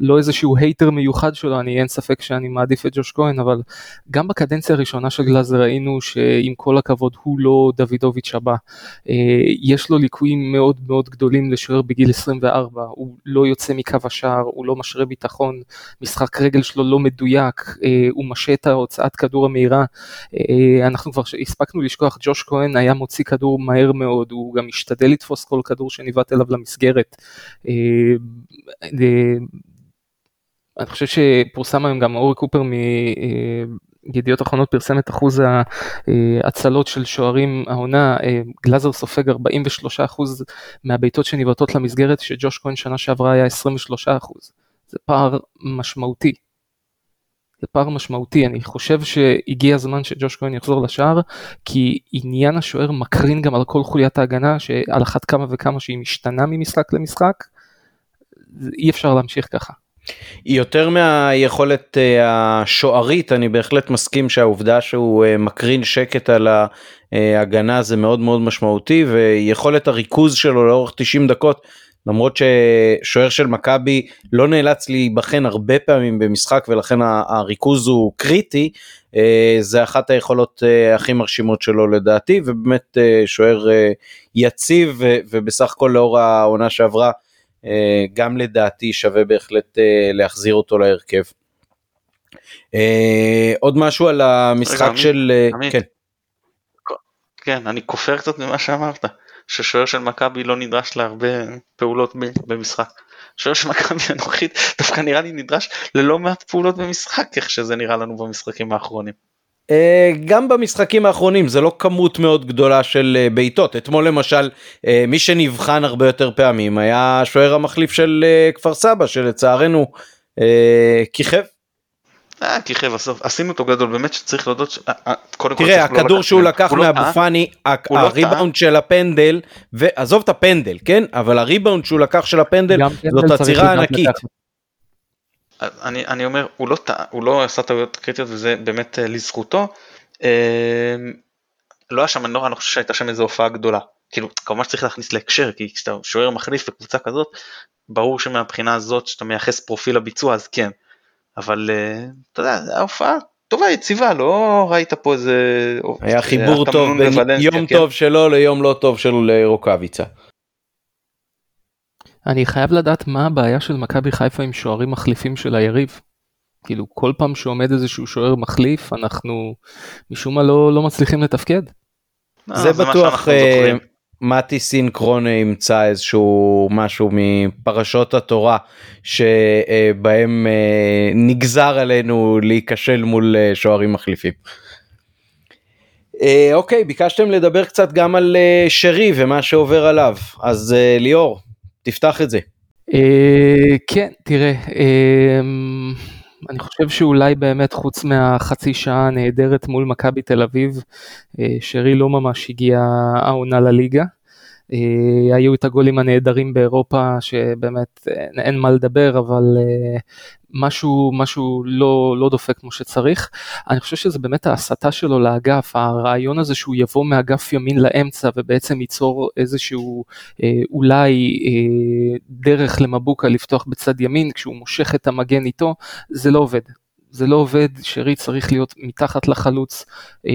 B: לא איזשהו הייטר מיוחד שלו, אני אין ספק שאני מעדיף את ג'וש כהן, אבל גם בקדנציה הראשונה של גלאזר ראינו שעם כל הכבוד הוא לא דוידוביץ' הבא. אה, יש לו ליקויים מאוד מאוד גדולים לשוער בגיל 24, הוא לא יוצא מקו השער, הוא לא משרה ביטחון, משחק רגל שלו לא מדויק, אה, הוא משה את ההוצאת כדור המהירה. אה, אנחנו כבר הספקנו לשכוח, ג'וש כהן היה מוציא כדור מהר מאוד, הוא גם משתדל לתפוס כל כדור שניווט אליו למסגרת. אני חושב שפורסם היום גם אורי קופר מידיעות אחרונות פרסם את אחוז ההצלות של שוערים העונה, גלאזר סופג 43% מהבעיטות שניבטות למסגרת, שג'וש כהן שנה שעברה היה 23%. זה פער משמעותי. זה פער משמעותי, אני חושב שהגיע הזמן שג'וש כהן יחזור לשער, כי עניין השוער מקרין גם על כל חוליית ההגנה, שעל אחת כמה וכמה שהיא משתנה ממשחק למשחק, אי אפשר להמשיך ככה.
A: יותר מהיכולת אה, השוערית אני בהחלט מסכים שהעובדה שהוא אה, מקרין שקט על ההגנה זה מאוד מאוד משמעותי ויכולת הריכוז שלו לאורך 90 דקות למרות ששוער של מכבי לא נאלץ להיבחן הרבה פעמים במשחק ולכן הריכוז הוא קריטי אה, זה אחת היכולות הכי מרשימות שלו לדעתי ובאמת שוער יציב ובסך הכל לאור העונה שעברה אה, גם לדעתי שווה בהחלט אה, להחזיר אותו להרכב. אה, עוד משהו על המשחק רגע, של... עמית,
C: כן. כן, אני כופר קצת ממה שאמרת, ששוער של מכבי לא נדרש להרבה פעולות במשחק. שוער של מכבי הנוכחית דווקא נראה לי נדרש ללא מעט פעולות במשחק, איך שזה נראה לנו במשחקים האחרונים.
A: אה, גם במשחקים האחרונים זה לא כמות מאוד גדולה של אה, בעיטות. אתמול למשל אה, מי שנבחן הרבה יותר פעמים היה השוער המחליף של כפר סבא שלצערנו כיכב.
C: כיכב בסוף. עשינו אותו גדול באמת שצריך להודות ש...
A: קודם כל תראה הכדור שהוא לקח לא מאבו פאני לא הריבאונד של הפנדל ועזוב את הפנדל כן? אבל הריבאונד שהוא לקח של הפנדל זאת עצירה ענקית.
C: אני, אני אומר, הוא לא, הוא לא עשה טעויות קריטיות וזה באמת אה, לזכותו. אה, לא היה שם, אני לא, אני לא חושב שהייתה שם איזו הופעה גדולה. כאילו, כמובן שצריך להכניס להקשר, כי כשאתה שוער מחליף בקבוצה כזאת, ברור שמבחינה הזאת שאתה מייחס פרופיל לביצוע אז כן. אבל אה, אתה יודע, זו הופעה טובה, יציבה, לא ראית פה איזה...
A: היה חיבור טוב בין יום כן. טוב שלו ליום לא טוב של רוקאביצה.
B: אני חייב לדעת מה הבעיה של מכבי חיפה עם שוערים מחליפים של היריב. כאילו כל פעם שעומד איזשהו שוער מחליף אנחנו משום מה לא, לא מצליחים לתפקד.
A: אה, זה בטוח אה, מתי סינקרון ימצא איזשהו משהו מפרשות התורה שבהם אה, נגזר עלינו להיכשל מול שוערים מחליפים. אוקיי ביקשתם לדבר קצת גם על שרי ומה שעובר עליו אז ליאור תפתח את זה.
B: אה, כן, תראה, אמ, אני חושב שאולי באמת חוץ מהחצי שעה הנהדרת מול מכבי תל אביב, אה, שרי לא ממש הגיע העונה לליגה. אה, היו את הגולים הנהדרים באירופה שבאמת אין מה לדבר אבל משהו משהו לא לא דופק כמו שצריך. אני חושב שזה באמת ההסתה שלו לאגף הרעיון הזה שהוא יבוא מאגף ימין לאמצע ובעצם ייצור איזשהו אה, אולי אה, דרך למבוקה לפתוח בצד ימין כשהוא מושך את המגן איתו זה לא עובד זה לא עובד, שרי צריך להיות מתחת לחלוץ, אה,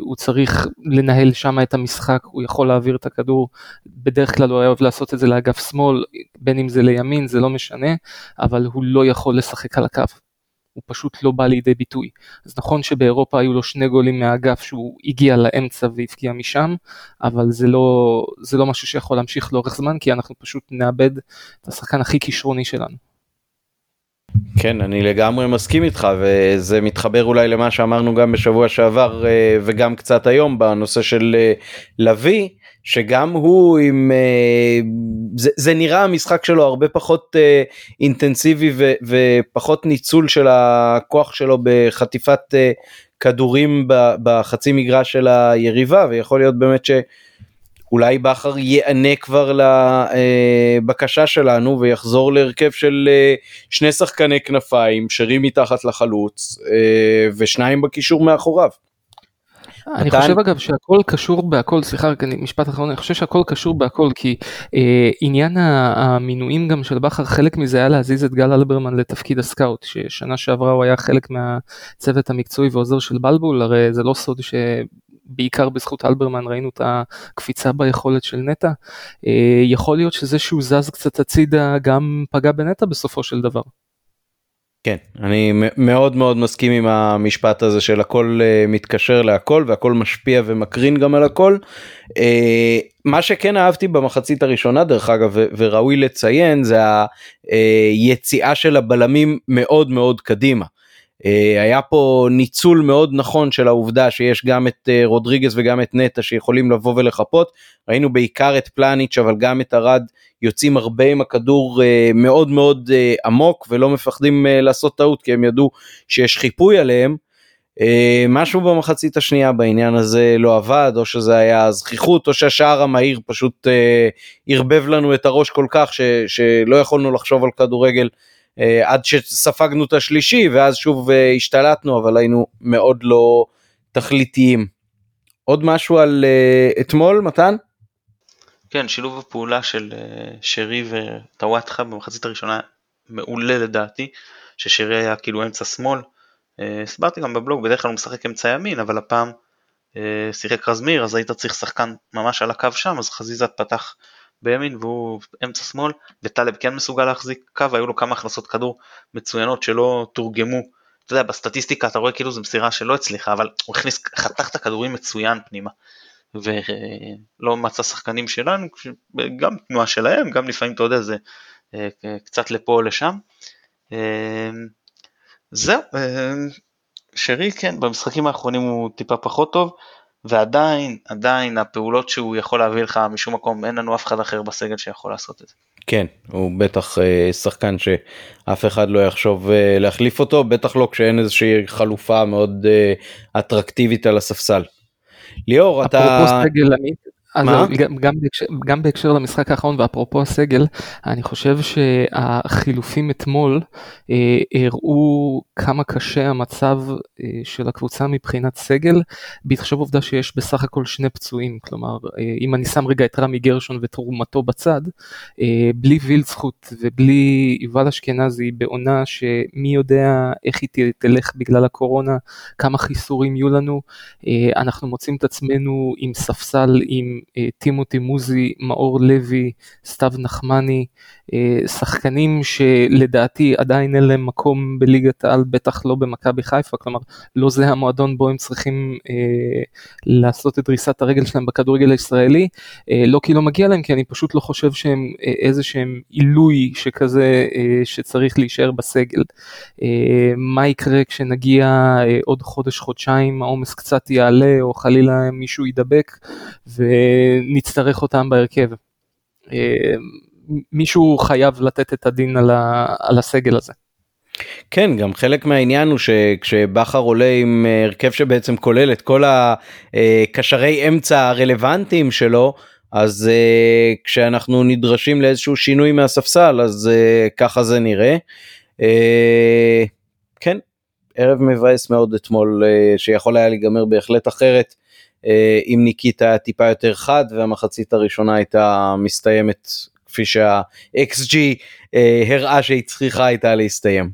B: הוא צריך לנהל שם את המשחק, הוא יכול להעביר את הכדור, בדרך כלל הוא אוהב לעשות את זה לאגף שמאל, בין אם זה לימין, זה לא משנה, אבל הוא לא יכול לשחק על הקו. הוא פשוט לא בא לידי ביטוי. אז נכון שבאירופה היו לו שני גולים מהאגף שהוא הגיע לאמצע והבקיע משם, אבל זה לא, זה לא משהו שיכול להמשיך לאורך זמן, כי אנחנו פשוט נאבד את השחקן הכי כישרוני שלנו.
A: כן, אני לגמרי מסכים איתך, וזה מתחבר אולי למה שאמרנו גם בשבוע שעבר אה, וגם קצת היום בנושא של אה, לביא, שגם הוא עם... אה, זה, זה נראה המשחק שלו הרבה פחות אינטנסיבי ו, ופחות ניצול של הכוח שלו בחטיפת כדורים בחצי מגרש של היריבה, ויכול להיות באמת ש... אולי בכר ייענה כבר לבקשה שלנו ויחזור להרכב של אה, שני שחקני כנפיים, שרים מתחת לחלוץ אה, ושניים בקישור מאחוריו.
B: אני מתן... חושב אגב שהכל קשור בהכל, סליחה רק משפט אחרון, אני חושב שהכל קשור בהכל כי אה, עניין המינויים גם של בכר, חלק מזה היה להזיז את גל אלברמן לתפקיד הסקאוט, ששנה שעברה הוא היה חלק מהצוות המקצועי ועוזר של בלבול, הרי זה לא סוד ש... בעיקר בזכות אלברמן ראינו את הקפיצה ביכולת של נטע. אה, יכול להיות שזה שהוא זז קצת הצידה גם פגע בנטע בסופו של דבר.
A: כן, אני מאוד מאוד מסכים עם המשפט הזה של הכל uh, מתקשר להכל והכל משפיע ומקרין גם על הכל. Uh, מה שכן אהבתי במחצית הראשונה דרך אגב וראוי לציין זה היציאה של הבלמים מאוד מאוד קדימה. אה, היה פה ניצול מאוד נכון של העובדה שיש גם את אה, רודריגז וגם את נטע שיכולים לבוא ולחפות. ראינו בעיקר את פלניץ' אבל גם את ארד יוצאים הרבה עם הכדור אה, מאוד מאוד עמוק ולא מפחדים לעשות טעות כי הם ידעו שיש חיפוי עליהם. משהו במחצית השנייה בעניין הזה לא עבד או שזה היה זכיחות או שהשער המהיר פשוט ערבב לנו את הראש כל כך ש, שלא יכולנו לחשוב על כדורגל עד שספגנו את השלישי ואז שוב אה, השתלטנו אבל היינו מאוד לא תכליתיים. עוד משהו על אה, אתמול מתן?
C: כן שילוב הפעולה של שרי וטוואטחה במחצית הראשונה מעולה לדעתי ששרי היה כאילו אמצע שמאל. הסברתי גם בבלוג בדרך כלל הוא משחק אמצע ימין אבל הפעם שיחק רזמיר אז היית צריך שחקן ממש על הקו שם אז חזיזת פתח בימין והוא אמצע שמאל וטלב כן מסוגל להחזיק קו היו לו כמה הכנסות כדור מצוינות שלא תורגמו. אתה יודע בסטטיסטיקה אתה רואה כאילו זו מסירה שלא הצליחה אבל הוא הכניס חתך את הכדורים מצוין פנימה. ולא מצא שחקנים שלנו, גם תנועה שלהם, גם לפעמים אתה יודע זה קצת לפה או לשם. זהו, שרי כן, במשחקים האחרונים הוא טיפה פחות טוב, ועדיין, עדיין הפעולות שהוא יכול להביא לך משום מקום, אין לנו אף אחד אחר בסגל שיכול לעשות את זה.
A: כן, הוא בטח אה, שחקן שאף אחד לא יחשוב אה, להחליף אותו, בטח לא כשאין איזושהי חלופה מאוד אה, אטרקטיבית על הספסל. ליאור, אתה...
B: אפרופו סגל עמית, אז? גם, גם, בהקשר, גם בהקשר למשחק האחרון ואפרופו הסגל, אני חושב שהחילופים אתמול אה, הראו כמה קשה המצב אה, של הקבוצה מבחינת סגל, בהתחשב עובדה שיש בסך הכל שני פצועים, כלומר אה, אם אני שם רגע את רמי גרשון ותרומתו בצד, אה, בלי וילצחוט ובלי יובל אשכנזי בעונה שמי יודע איך היא תלך בגלל הקורונה, כמה חיסורים יהיו לנו, אה, אנחנו מוצאים את עצמנו עם ספסל עם טימותי מוזי, מאור לוי, סתיו נחמני, אה, שחקנים שלדעתי עדיין אין להם מקום בליגת העל, בטח לא במכבי חיפה, כלומר לא זה המועדון בו הם צריכים אה, לעשות את דריסת הרגל שלהם בכדורגל הישראלי, אה, לא כי לא מגיע להם, כי אני פשוט לא חושב שהם אה, איזה שהם עילוי שכזה אה, שצריך להישאר בסגל. אה, מה יקרה כשנגיע אה, עוד חודש חודשיים העומס קצת יעלה או חלילה מישהו יידבק ונצטרך אותם בהרכב. אה, מישהו חייב לתת את הדין על, ה, על הסגל הזה.
A: כן גם חלק מהעניין הוא שכשבכר עולה עם אה, הרכב שבעצם כולל את כל הקשרי אמצע הרלוונטיים שלו אז uh, כשאנחנו נדרשים לאיזשהו שינוי מהספסל אז uh, ככה זה נראה. Uh, כן ערב מבאס מאוד אתמול uh, שיכול היה להיגמר בהחלט אחרת uh, אם היה טיפה יותר חד והמחצית הראשונה הייתה מסתיימת כפי שה-XG אה, הראה שהיא צריכה הייתה להסתיים.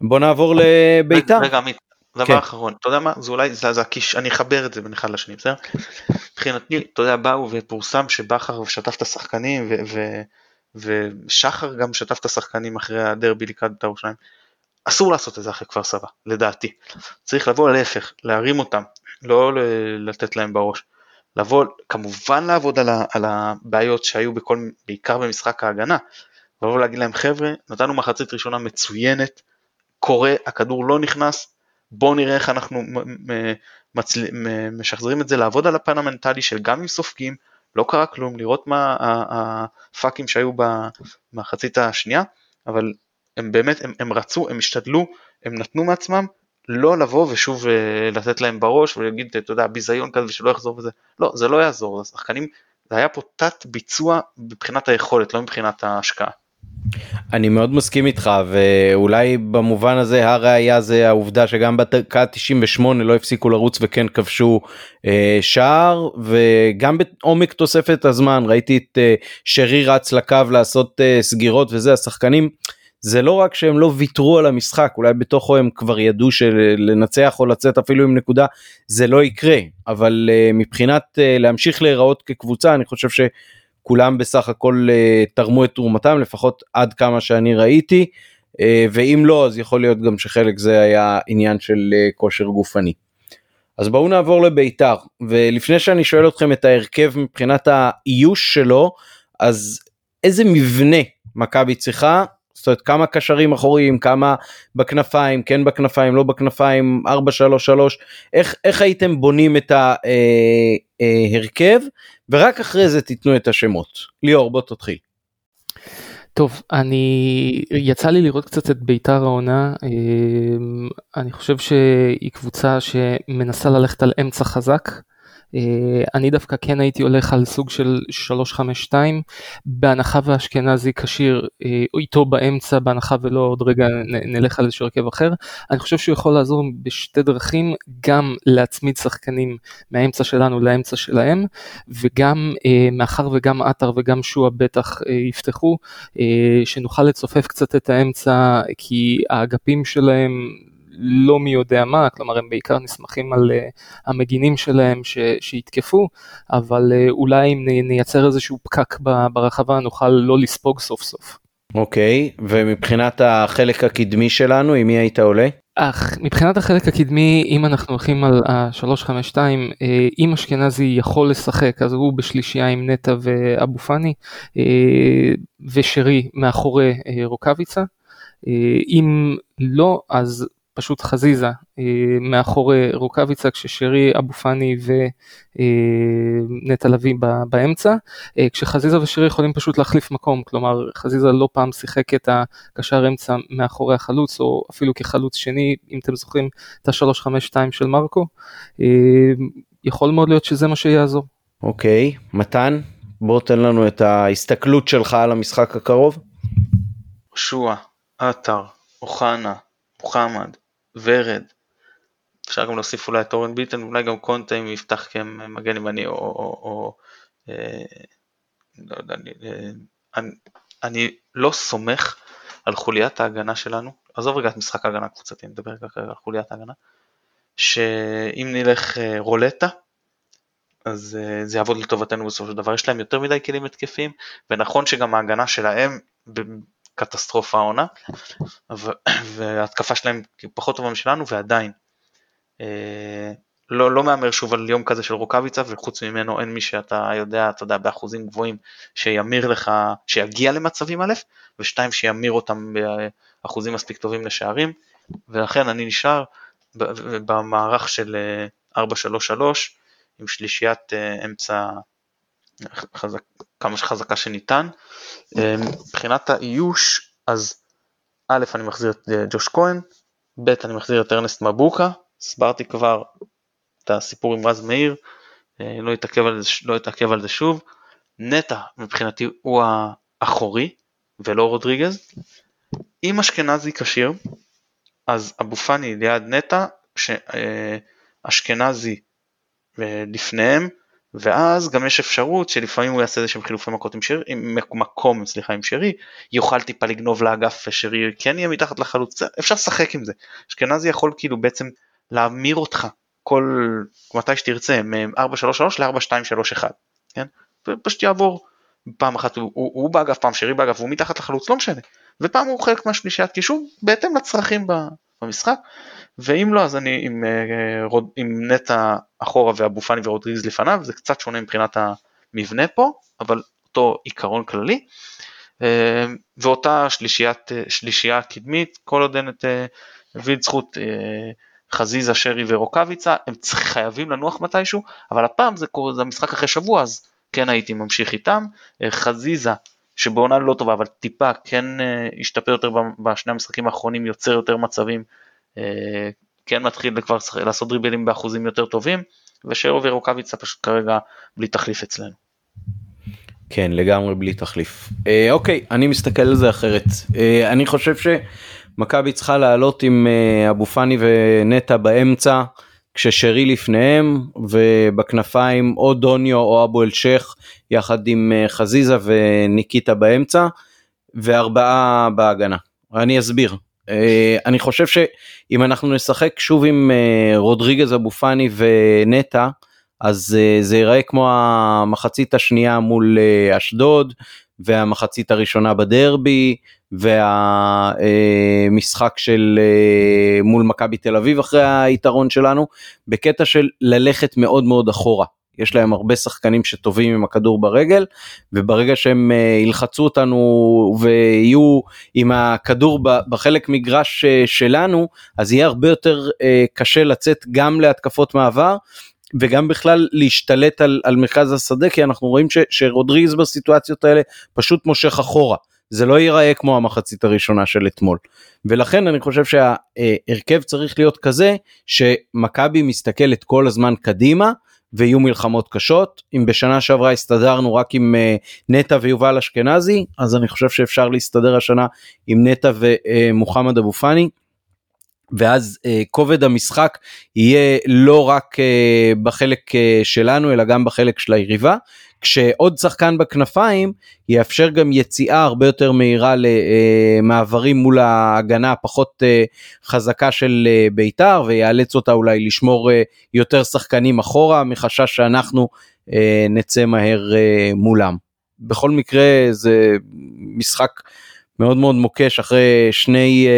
A: בוא נעבור לביתר.
C: רגע עמית, דבר כן. אחרון, אתה יודע מה, זה אולי, זה, זה הקיש, אני אחבר את זה בין אחד לשני, בסדר? מבחינתי, אתה יודע, באו ופורסם שבכר שטף את השחקנים ו, ו, ושחר גם שטף את השחקנים אחרי הדרבי לקראת בית"ר ירושלים. אסור לעשות את זה אחרי כפר סבא, לדעתי. צריך לבוא להפך, להרים אותם, לא לתת להם בראש. לבוא, כמובן לעבוד על, ה, על הבעיות שהיו בכל, בעיקר במשחק ההגנה, לבוא ולהגיד להם חבר'ה, נתנו מחצית ראשונה מצוינת, קורה, הכדור לא נכנס, בואו נראה איך אנחנו מצל... משחזרים את זה, לעבוד על הפן המנטלי של גם אם סופגים, לא קרה כלום, לראות מה הפאקים שהיו במחצית השנייה, אבל הם באמת, הם, הם רצו, הם השתדלו, הם נתנו מעצמם, לא לבוא ושוב אה, לתת להם בראש ולהגיד, אתה יודע, ביזיון כזה ושלא יחזור וזה, לא, זה לא יעזור, השחקנים, זה היה פה תת ביצוע מבחינת היכולת, לא מבחינת ההשקעה.
A: אני מאוד מסכים איתך ואולי במובן הזה הראיה זה העובדה שגם בדקה 98 לא הפסיקו לרוץ וכן כבשו אה, שער וגם בעומק תוספת הזמן ראיתי את אה, שרי רץ לקו לעשות אה, סגירות וזה השחקנים. זה לא רק שהם לא ויתרו על המשחק אולי בתוכו הם כבר ידעו שלנצח או לצאת אפילו עם נקודה זה לא יקרה אבל uh, מבחינת uh, להמשיך להיראות כקבוצה אני חושב שכולם בסך הכל uh, תרמו את תרומתם לפחות עד כמה שאני ראיתי uh, ואם לא אז יכול להיות גם שחלק זה היה עניין של uh, כושר גופני. אז בואו נעבור לביתר ולפני שאני שואל אתכם את ההרכב מבחינת האיוש שלו אז איזה מבנה מכבי צריכה זאת אומרת כמה קשרים אחוריים כמה בכנפיים כן בכנפיים לא בכנפיים 4 3 3 איך איך הייתם בונים את ההרכב אה, אה, ורק אחרי זה תיתנו את השמות. ליאור בוא תתחיל.
B: טוב, אני, יצא לי לראות קצת את ביתר העונה, אה, אני חושב שהיא קבוצה שמנסה ללכת על אמצע חזק, אני דווקא כן הייתי הולך על סוג של 352 בהנחה ואשכנזי כשיר אה, איתו באמצע בהנחה ולא עוד רגע נלך על איזשהו הרכב אחר. אני חושב שהוא יכול לעזור בשתי דרכים גם להצמיד שחקנים מהאמצע שלנו לאמצע שלהם וגם אה, מאחר וגם עטר וגם שועה בטח יפתחו שנוכל לצופף קצת את האמצע כי האגפים שלהם לא מי יודע מה, כלומר הם בעיקר נסמכים על uh, המגינים שלהם ש, שיתקפו, אבל uh, אולי אם נייצר איזשהו פקק ברחבה נוכל לא לספוג סוף סוף.
A: אוקיי, okay, ומבחינת החלק הקדמי שלנו, עם מי היית עולה?
B: אך מבחינת החלק הקדמי, אם אנחנו הולכים על ה-352, אה, אם אשכנזי יכול לשחק, אז הוא בשלישייה עם נטע ואבו פאני, ושרי מאחורי רוקאביצה. אם לא, אז פשוט חזיזה אה, מאחורי רוקאביצה כששרי אבו פאני ונטע לביא באמצע אה, כשחזיזה ושרי יכולים פשוט להחליף מקום כלומר חזיזה לא פעם שיחק את הקשר אמצע מאחורי החלוץ או אפילו כחלוץ שני אם אתם זוכרים את ה-352 של מרקו אה, יכול מאוד להיות שזה מה שיעזור.
A: אוקיי מתן בוא תן לנו את ההסתכלות שלך על המשחק הקרוב.
C: שועה, עטר, אוחנה, מוחמד, ורד. אפשר גם להוסיף אולי את אורן ביטן, אולי גם קונטה אם יפתח כמגן ימני או, או, או אה, לא יודע, אני, אה, אני, אני לא סומך על חוליית ההגנה שלנו, עזוב רגע את משחק ההגנה הקבוצתי, אני מדבר כרגע על חוליית ההגנה, שאם נלך אה, רולטה, אז אה, זה יעבוד לטובתנו בסופו של דבר, יש להם יותר מדי כלים התקפיים, ונכון שגם ההגנה שלהם קטסטרופה העונה, וההתקפה שלהם פחות טובה משלנו ועדיין. אה, לא, לא מהמר שוב על יום כזה של רוקאביצה וחוץ ממנו אין מי שאתה יודע, אתה יודע, באחוזים גבוהים שימיר לך, שיגיע למצבים א', ושתיים שימיר אותם באחוזים מספיק טובים לשערים, ולכן אני נשאר במערך של 4-3-3 אה, עם שלישיית אה, אמצע חזק, כמה שחזקה שניתן. אה, מבחינת האיוש, אז א', אני מחזיר את אה, ג'וש כהן, ב', אני מחזיר את ארנסט מבוקה, הסברתי כבר את הסיפור עם רז מאיר, אה, לא אתעכב על, לא אתעכב על זה שוב. נטע מבחינתי הוא האחורי ולא רודריגז. אם אשכנזי כשיר, אז אבו פאני ליד נטע, שאשכנזי לפניהם, ואז גם יש אפשרות שלפעמים הוא יעשה איזה שהם חילופי מכות עם שרי, עם מקום סליחה עם שרי, יוכל טיפה לגנוב לאגף ושרי כן יהיה מתחת לחלוץ, אפשר לשחק עם זה. אשכנזי יכול כאילו בעצם להמיר אותך כל מתי שתרצה מ-433 ל-4231, כן? ופשוט יעבור פעם אחת הוא, הוא, הוא באגף, פעם שרי באגף, והוא מתחת לחלוץ, לא משנה. ופעם הוא חלק מהשלישיית קישור בהתאם לצרכים במשחק. ואם לא אז אני עם, אה, עם נטע אחורה ואבו פאני ורודריגז לפניו זה קצת שונה מבחינת המבנה פה אבל אותו עיקרון כללי אה, ואותה שלישיית, אה, שלישייה קדמית כל עוד אין את דוד זכות חזיזה שרי ורוקאביצה הם חייבים לנוח מתישהו אבל הפעם זה, זה המשחק אחרי שבוע אז כן הייתי ממשיך איתם חזיזה שבעונה לא טובה אבל טיפה כן השתפר יותר בשני המשחקים האחרונים יוצר יותר מצבים אה, כן מתחיל כבר לעשות דריבלים באחוזים יותר טובים, ושרו ורוקאביצה פשוט כרגע בלי תחליף אצלנו.
A: כן לגמרי בלי תחליף. אה, אוקיי אני מסתכל על זה אחרת אה, אני חושב שמכבי צריכה לעלות עם אה, אבו פאני ונטע באמצע כששרי לפניהם ובכנפיים או דוניו או אבו אלשך יחד עם אה, חזיזה וניקיטה באמצע וארבעה בהגנה. אני אסביר Uh, אני חושב שאם אנחנו נשחק שוב עם uh, רודריגז אבו פאני ונטע אז זה ייראה כמו המחצית השנייה מול אשדוד והמחצית הראשונה בדרבי והמשחק של uh, מול מכבי תל אביב אחרי היתרון שלנו בקטע של ללכת מאוד מאוד אחורה. יש להם הרבה שחקנים שטובים עם הכדור ברגל וברגע שהם אה, ילחצו אותנו ויהיו עם הכדור בחלק מגרש אה, שלנו אז יהיה הרבה יותר אה, קשה לצאת גם להתקפות מעבר וגם בכלל להשתלט על, על מרכז השדה כי אנחנו רואים ש, שרודריגז בסיטואציות האלה פשוט מושך אחורה. זה לא ייראה כמו המחצית הראשונה של אתמול. ולכן אני חושב שההרכב צריך להיות כזה שמכבי מסתכלת כל הזמן קדימה ויהיו מלחמות קשות. אם בשנה שעברה הסתדרנו רק עם uh, נטע ויובל אשכנזי, אז אני חושב שאפשר להסתדר השנה עם נטע ומוחמד אבו פאני. ואז uh, כובד המשחק יהיה לא רק uh, בחלק uh, שלנו אלא גם בחלק של היריבה כשעוד שחקן בכנפיים יאפשר גם יציאה הרבה יותר מהירה למעברים מול ההגנה הפחות אה, חזקה של אה, בית"ר ויאלץ אותה אולי לשמור אה, יותר שחקנים אחורה מחשש שאנחנו נצא מהר מולם. בכל מקרה זה משחק מאוד מאוד מוקש אחרי שני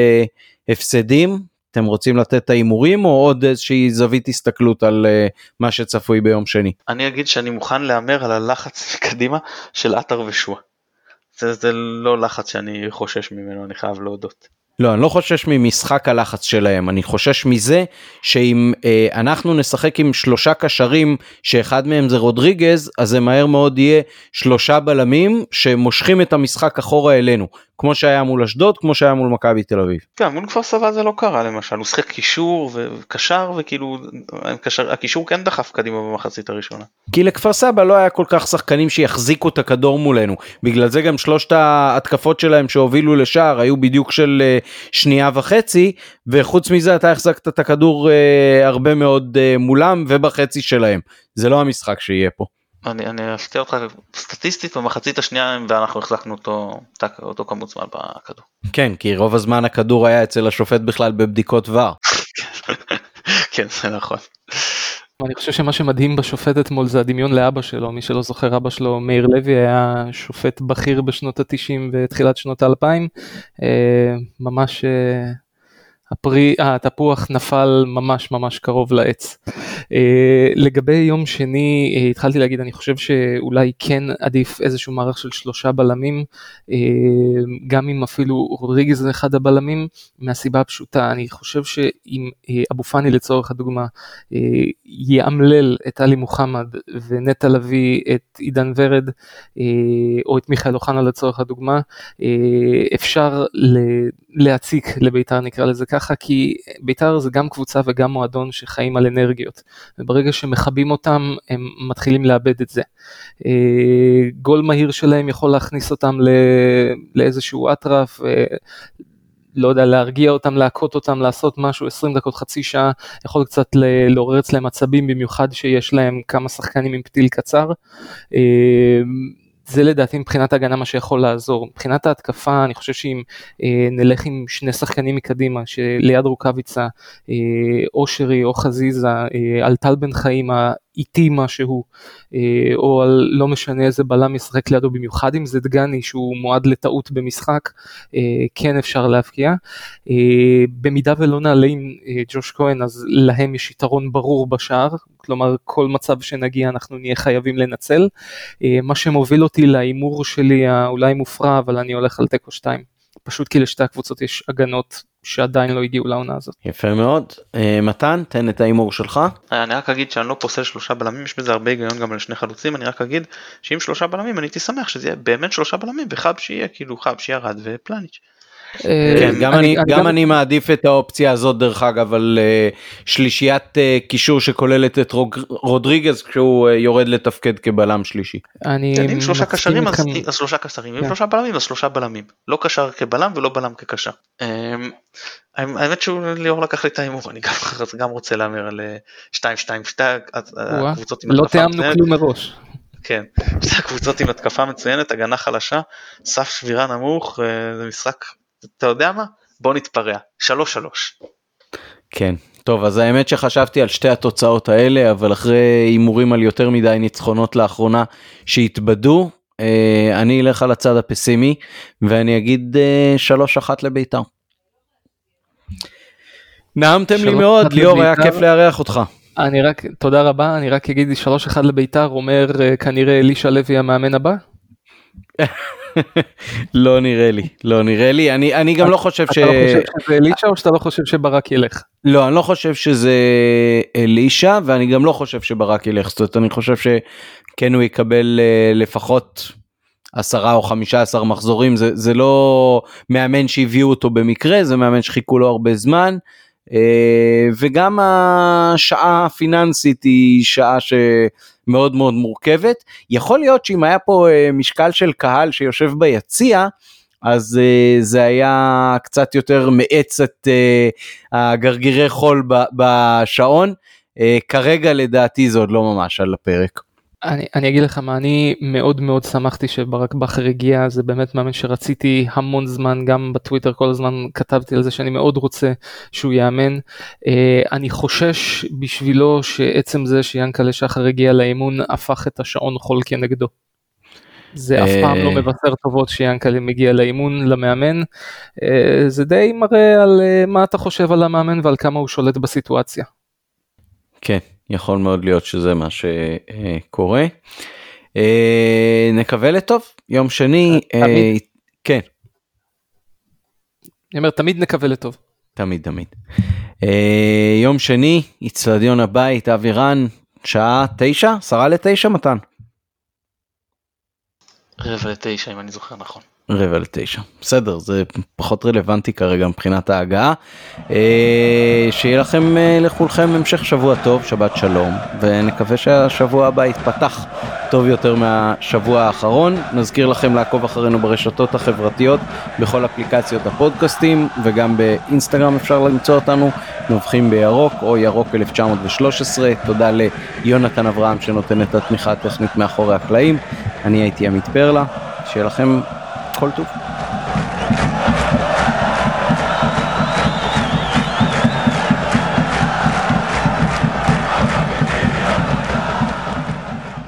A: הפסדים אתם רוצים לתת את ההימורים או עוד איזושהי זווית הסתכלות על uh, מה שצפוי ביום שני?
C: אני אגיד שאני מוכן להמר על הלחץ קדימה של עטר ושועה. זה, זה לא לחץ שאני חושש ממנו, אני חייב להודות.
A: לא, אני לא חושש ממשחק הלחץ שלהם, אני חושש מזה שאם אה, אנחנו נשחק עם שלושה קשרים שאחד מהם זה רודריגז, אז זה מהר מאוד יהיה שלושה בלמים שמושכים את המשחק אחורה אלינו. כמו שהיה מול אשדוד, כמו שהיה מול מכבי תל אביב.
C: כן, מול כפר סבא זה לא קרה למשל, הוא שיחק קישור וקשר וכאילו קשר, הקישור כן דחף קדימה במחצית הראשונה.
A: כי לכפר סבא לא היה כל כך שחקנים שיחזיקו את הכדור מולנו, בגלל זה גם שלושת ההתקפות שלהם שהובילו לשער היו בדיוק של אה, שנייה וחצי, וחוץ מזה אתה החזקת את הכדור אה, הרבה מאוד אה, מולם ובחצי שלהם, זה לא המשחק שיהיה פה.
C: אני, אני אפתיע אותך סטטיסטית במחצית השנייה ואנחנו החזקנו אותו, אותו כמות זמן בכדור.
A: כן, כי רוב הזמן הכדור היה אצל השופט בכלל בבדיקות ור.
C: כן, זה נכון.
B: אני חושב שמה שמדהים בשופט אתמול זה הדמיון לאבא שלו, מי שלא זוכר אבא שלו מאיר לוי היה שופט בכיר בשנות ה-90 ותחילת שנות ה-2000, אה, ממש אה, הפרי, התפוח נפל ממש ממש קרוב לעץ. Uh, לגבי יום שני uh, התחלתי להגיד אני חושב שאולי כן עדיף איזשהו מערך של שלושה בלמים uh, גם אם אפילו רודריגז זה אחד הבלמים מהסיבה הפשוטה אני חושב שאם אבו פאני לצורך הדוגמה יאמלל את עלי מוחמד ונטע לביא את עידן ורד או את מיכאל אוחנה לצורך הדוגמה אפשר להציק לבית"ר נקרא לזה ככה כי בית"ר זה גם קבוצה וגם מועדון שחיים על אנרגיות. וברגע שמכבים אותם הם מתחילים לאבד את זה. אה, גול מהיר שלהם יכול להכניס אותם לאיזשהו אטרף. לא יודע, להרגיע אותם, להכות אותם, לעשות משהו 20 דקות, חצי שעה, יכול קצת לעורר אצלם עצבים, במיוחד שיש להם כמה שחקנים עם פתיל קצר. זה לדעתי מבחינת ההגנה מה שיכול לעזור. מבחינת ההתקפה אני חושב שאם אה, נלך עם שני שחקנים מקדימה שליד רוקאביצה אה, או שרי או חזיזה אה, על טל בן חיים איטי משהו, אה, או על לא משנה איזה בלם ישחק לידו, במיוחד אם זה דגני שהוא מועד לטעות במשחק, אה, כן אפשר להבקיע. אה, במידה ולא נעלה עם ג'וש כהן, אז להם יש יתרון ברור בשער, כלומר כל מצב שנגיע אנחנו נהיה חייבים לנצל. מה שמוביל אותי להימור שלי האולי מופרע, אבל אני הולך על תיקו 2. פשוט כי לשתי הקבוצות יש הגנות שעדיין לא הגיעו לעונה הזאת.
A: יפה מאוד. אה, מתן, תן את ההימור שלך.
C: אני רק אגיד שאני לא פוסל שלושה בלמים, יש בזה הרבה היגיון גם על שני חלוצים, אני רק אגיד שאם שלושה בלמים אני הייתי שמח שזה יהיה באמת שלושה בלמים וחב שיהיה כאילו חב שירד ופלניץ'.
A: אה, כן, גם אני, גם אני מעדיף את האופציה הזאת דרך אגב על אה, שלישיית אה, קישור שכוללת את רודריגז כשהוא יורד לתפקד כבלם שלישי.
C: אני כן, עם שלושה קשרים אז שלושה קשרים, עם כן. שלושה בלמים אז שלושה בלמים, לא קשר כבלם ולא בלם כקשר. אמ, האמת שהוא ליאור לקח לי את ההימור, אני גם רוצה להמר על 2-2-2,
B: הקבוצות עם לא תיאמנו כלום מראש.
C: כן, שתי הקבוצות עם התקפה מצוינת, הגנה חלשה, סף שבירה נמוך, זה משחק אתה יודע מה? בוא נתפרע. שלוש שלוש.
A: כן. טוב אז האמת שחשבתי על שתי התוצאות האלה אבל אחרי הימורים על יותר מדי ניצחונות לאחרונה שהתבדו אה, אני אלך על הצד הפסימי ואני אגיד אה, שלוש אחת לביתר. נעמתם לי מאוד ליאור היה כיף לארח אותך.
B: אני רק תודה רבה אני רק אגיד שלוש אחד לביתר אומר אה, כנראה אלישע לוי המאמן הבא.
A: לא נראה לי, לא נראה לי, אני, אני גם לא חושב ש...
B: אתה לא חושב שזה אלישע או שאתה לא חושב שברק ילך?
A: לא, אני לא חושב שזה אלישע ואני גם לא חושב שברק ילך, זאת אומרת אני חושב שכן הוא יקבל אה, לפחות עשרה או חמישה עשר מחזורים, זה, זה לא מאמן שהביאו אותו במקרה, זה מאמן שחיכו לו הרבה זמן. אה, וגם השעה הפיננסית היא שעה שמאוד מאוד מורכבת. יכול להיות שאם היה פה אה, משקל של קהל שיושב ביציע, אז uh, זה היה קצת יותר מאץ את uh, הגרגירי חול בשעון. Uh, כרגע לדעתי זה עוד לא ממש על הפרק.
B: אני, אני אגיד לך מה, אני מאוד מאוד שמחתי שברק בכר הגיע, זה באמת מאמן שרציתי המון זמן, גם בטוויטר כל הזמן כתבתי על זה שאני מאוד רוצה שהוא יאמן. אה, אני חושש בשבילו שעצם זה שיאנקלה שחר הגיע לאימון הפך את השעון חול כנגדו. זה אף פעם לא מבשר טובות שיאנקל'ה מגיע לאימון למאמן. זה די מראה על מה אתה חושב על המאמן ועל כמה הוא שולט בסיטואציה.
A: כן, יכול מאוד להיות שזה מה שקורה. נקווה לטוב, יום שני, כן.
B: אני אומר תמיד נקווה לטוב.
A: תמיד תמיד. אה, יום שני, אצטדיון הבית, אבירן, שעה תשע? עשרה לתשע מתן?
C: רבע לתשע אם אני זוכר נכון.
A: רבע לתשע. בסדר זה פחות רלוונטי כרגע מבחינת ההגעה. אה, שיהיה לכם אה, לכולכם המשך שבוע טוב שבת שלום ונקווה שהשבוע הבא יתפתח טוב יותר מהשבוע האחרון. נזכיר לכם לעקוב אחרינו ברשתות החברתיות בכל אפליקציות הפודקאסטים וגם באינסטגרם אפשר למצוא אותנו נובחים בירוק או ירוק 1913 תודה ליונתן אברהם שנותן את התמיכה הטכנית מאחורי הקלעים. אני הייתי עמית פרלה שיהיה לכם כל טוב.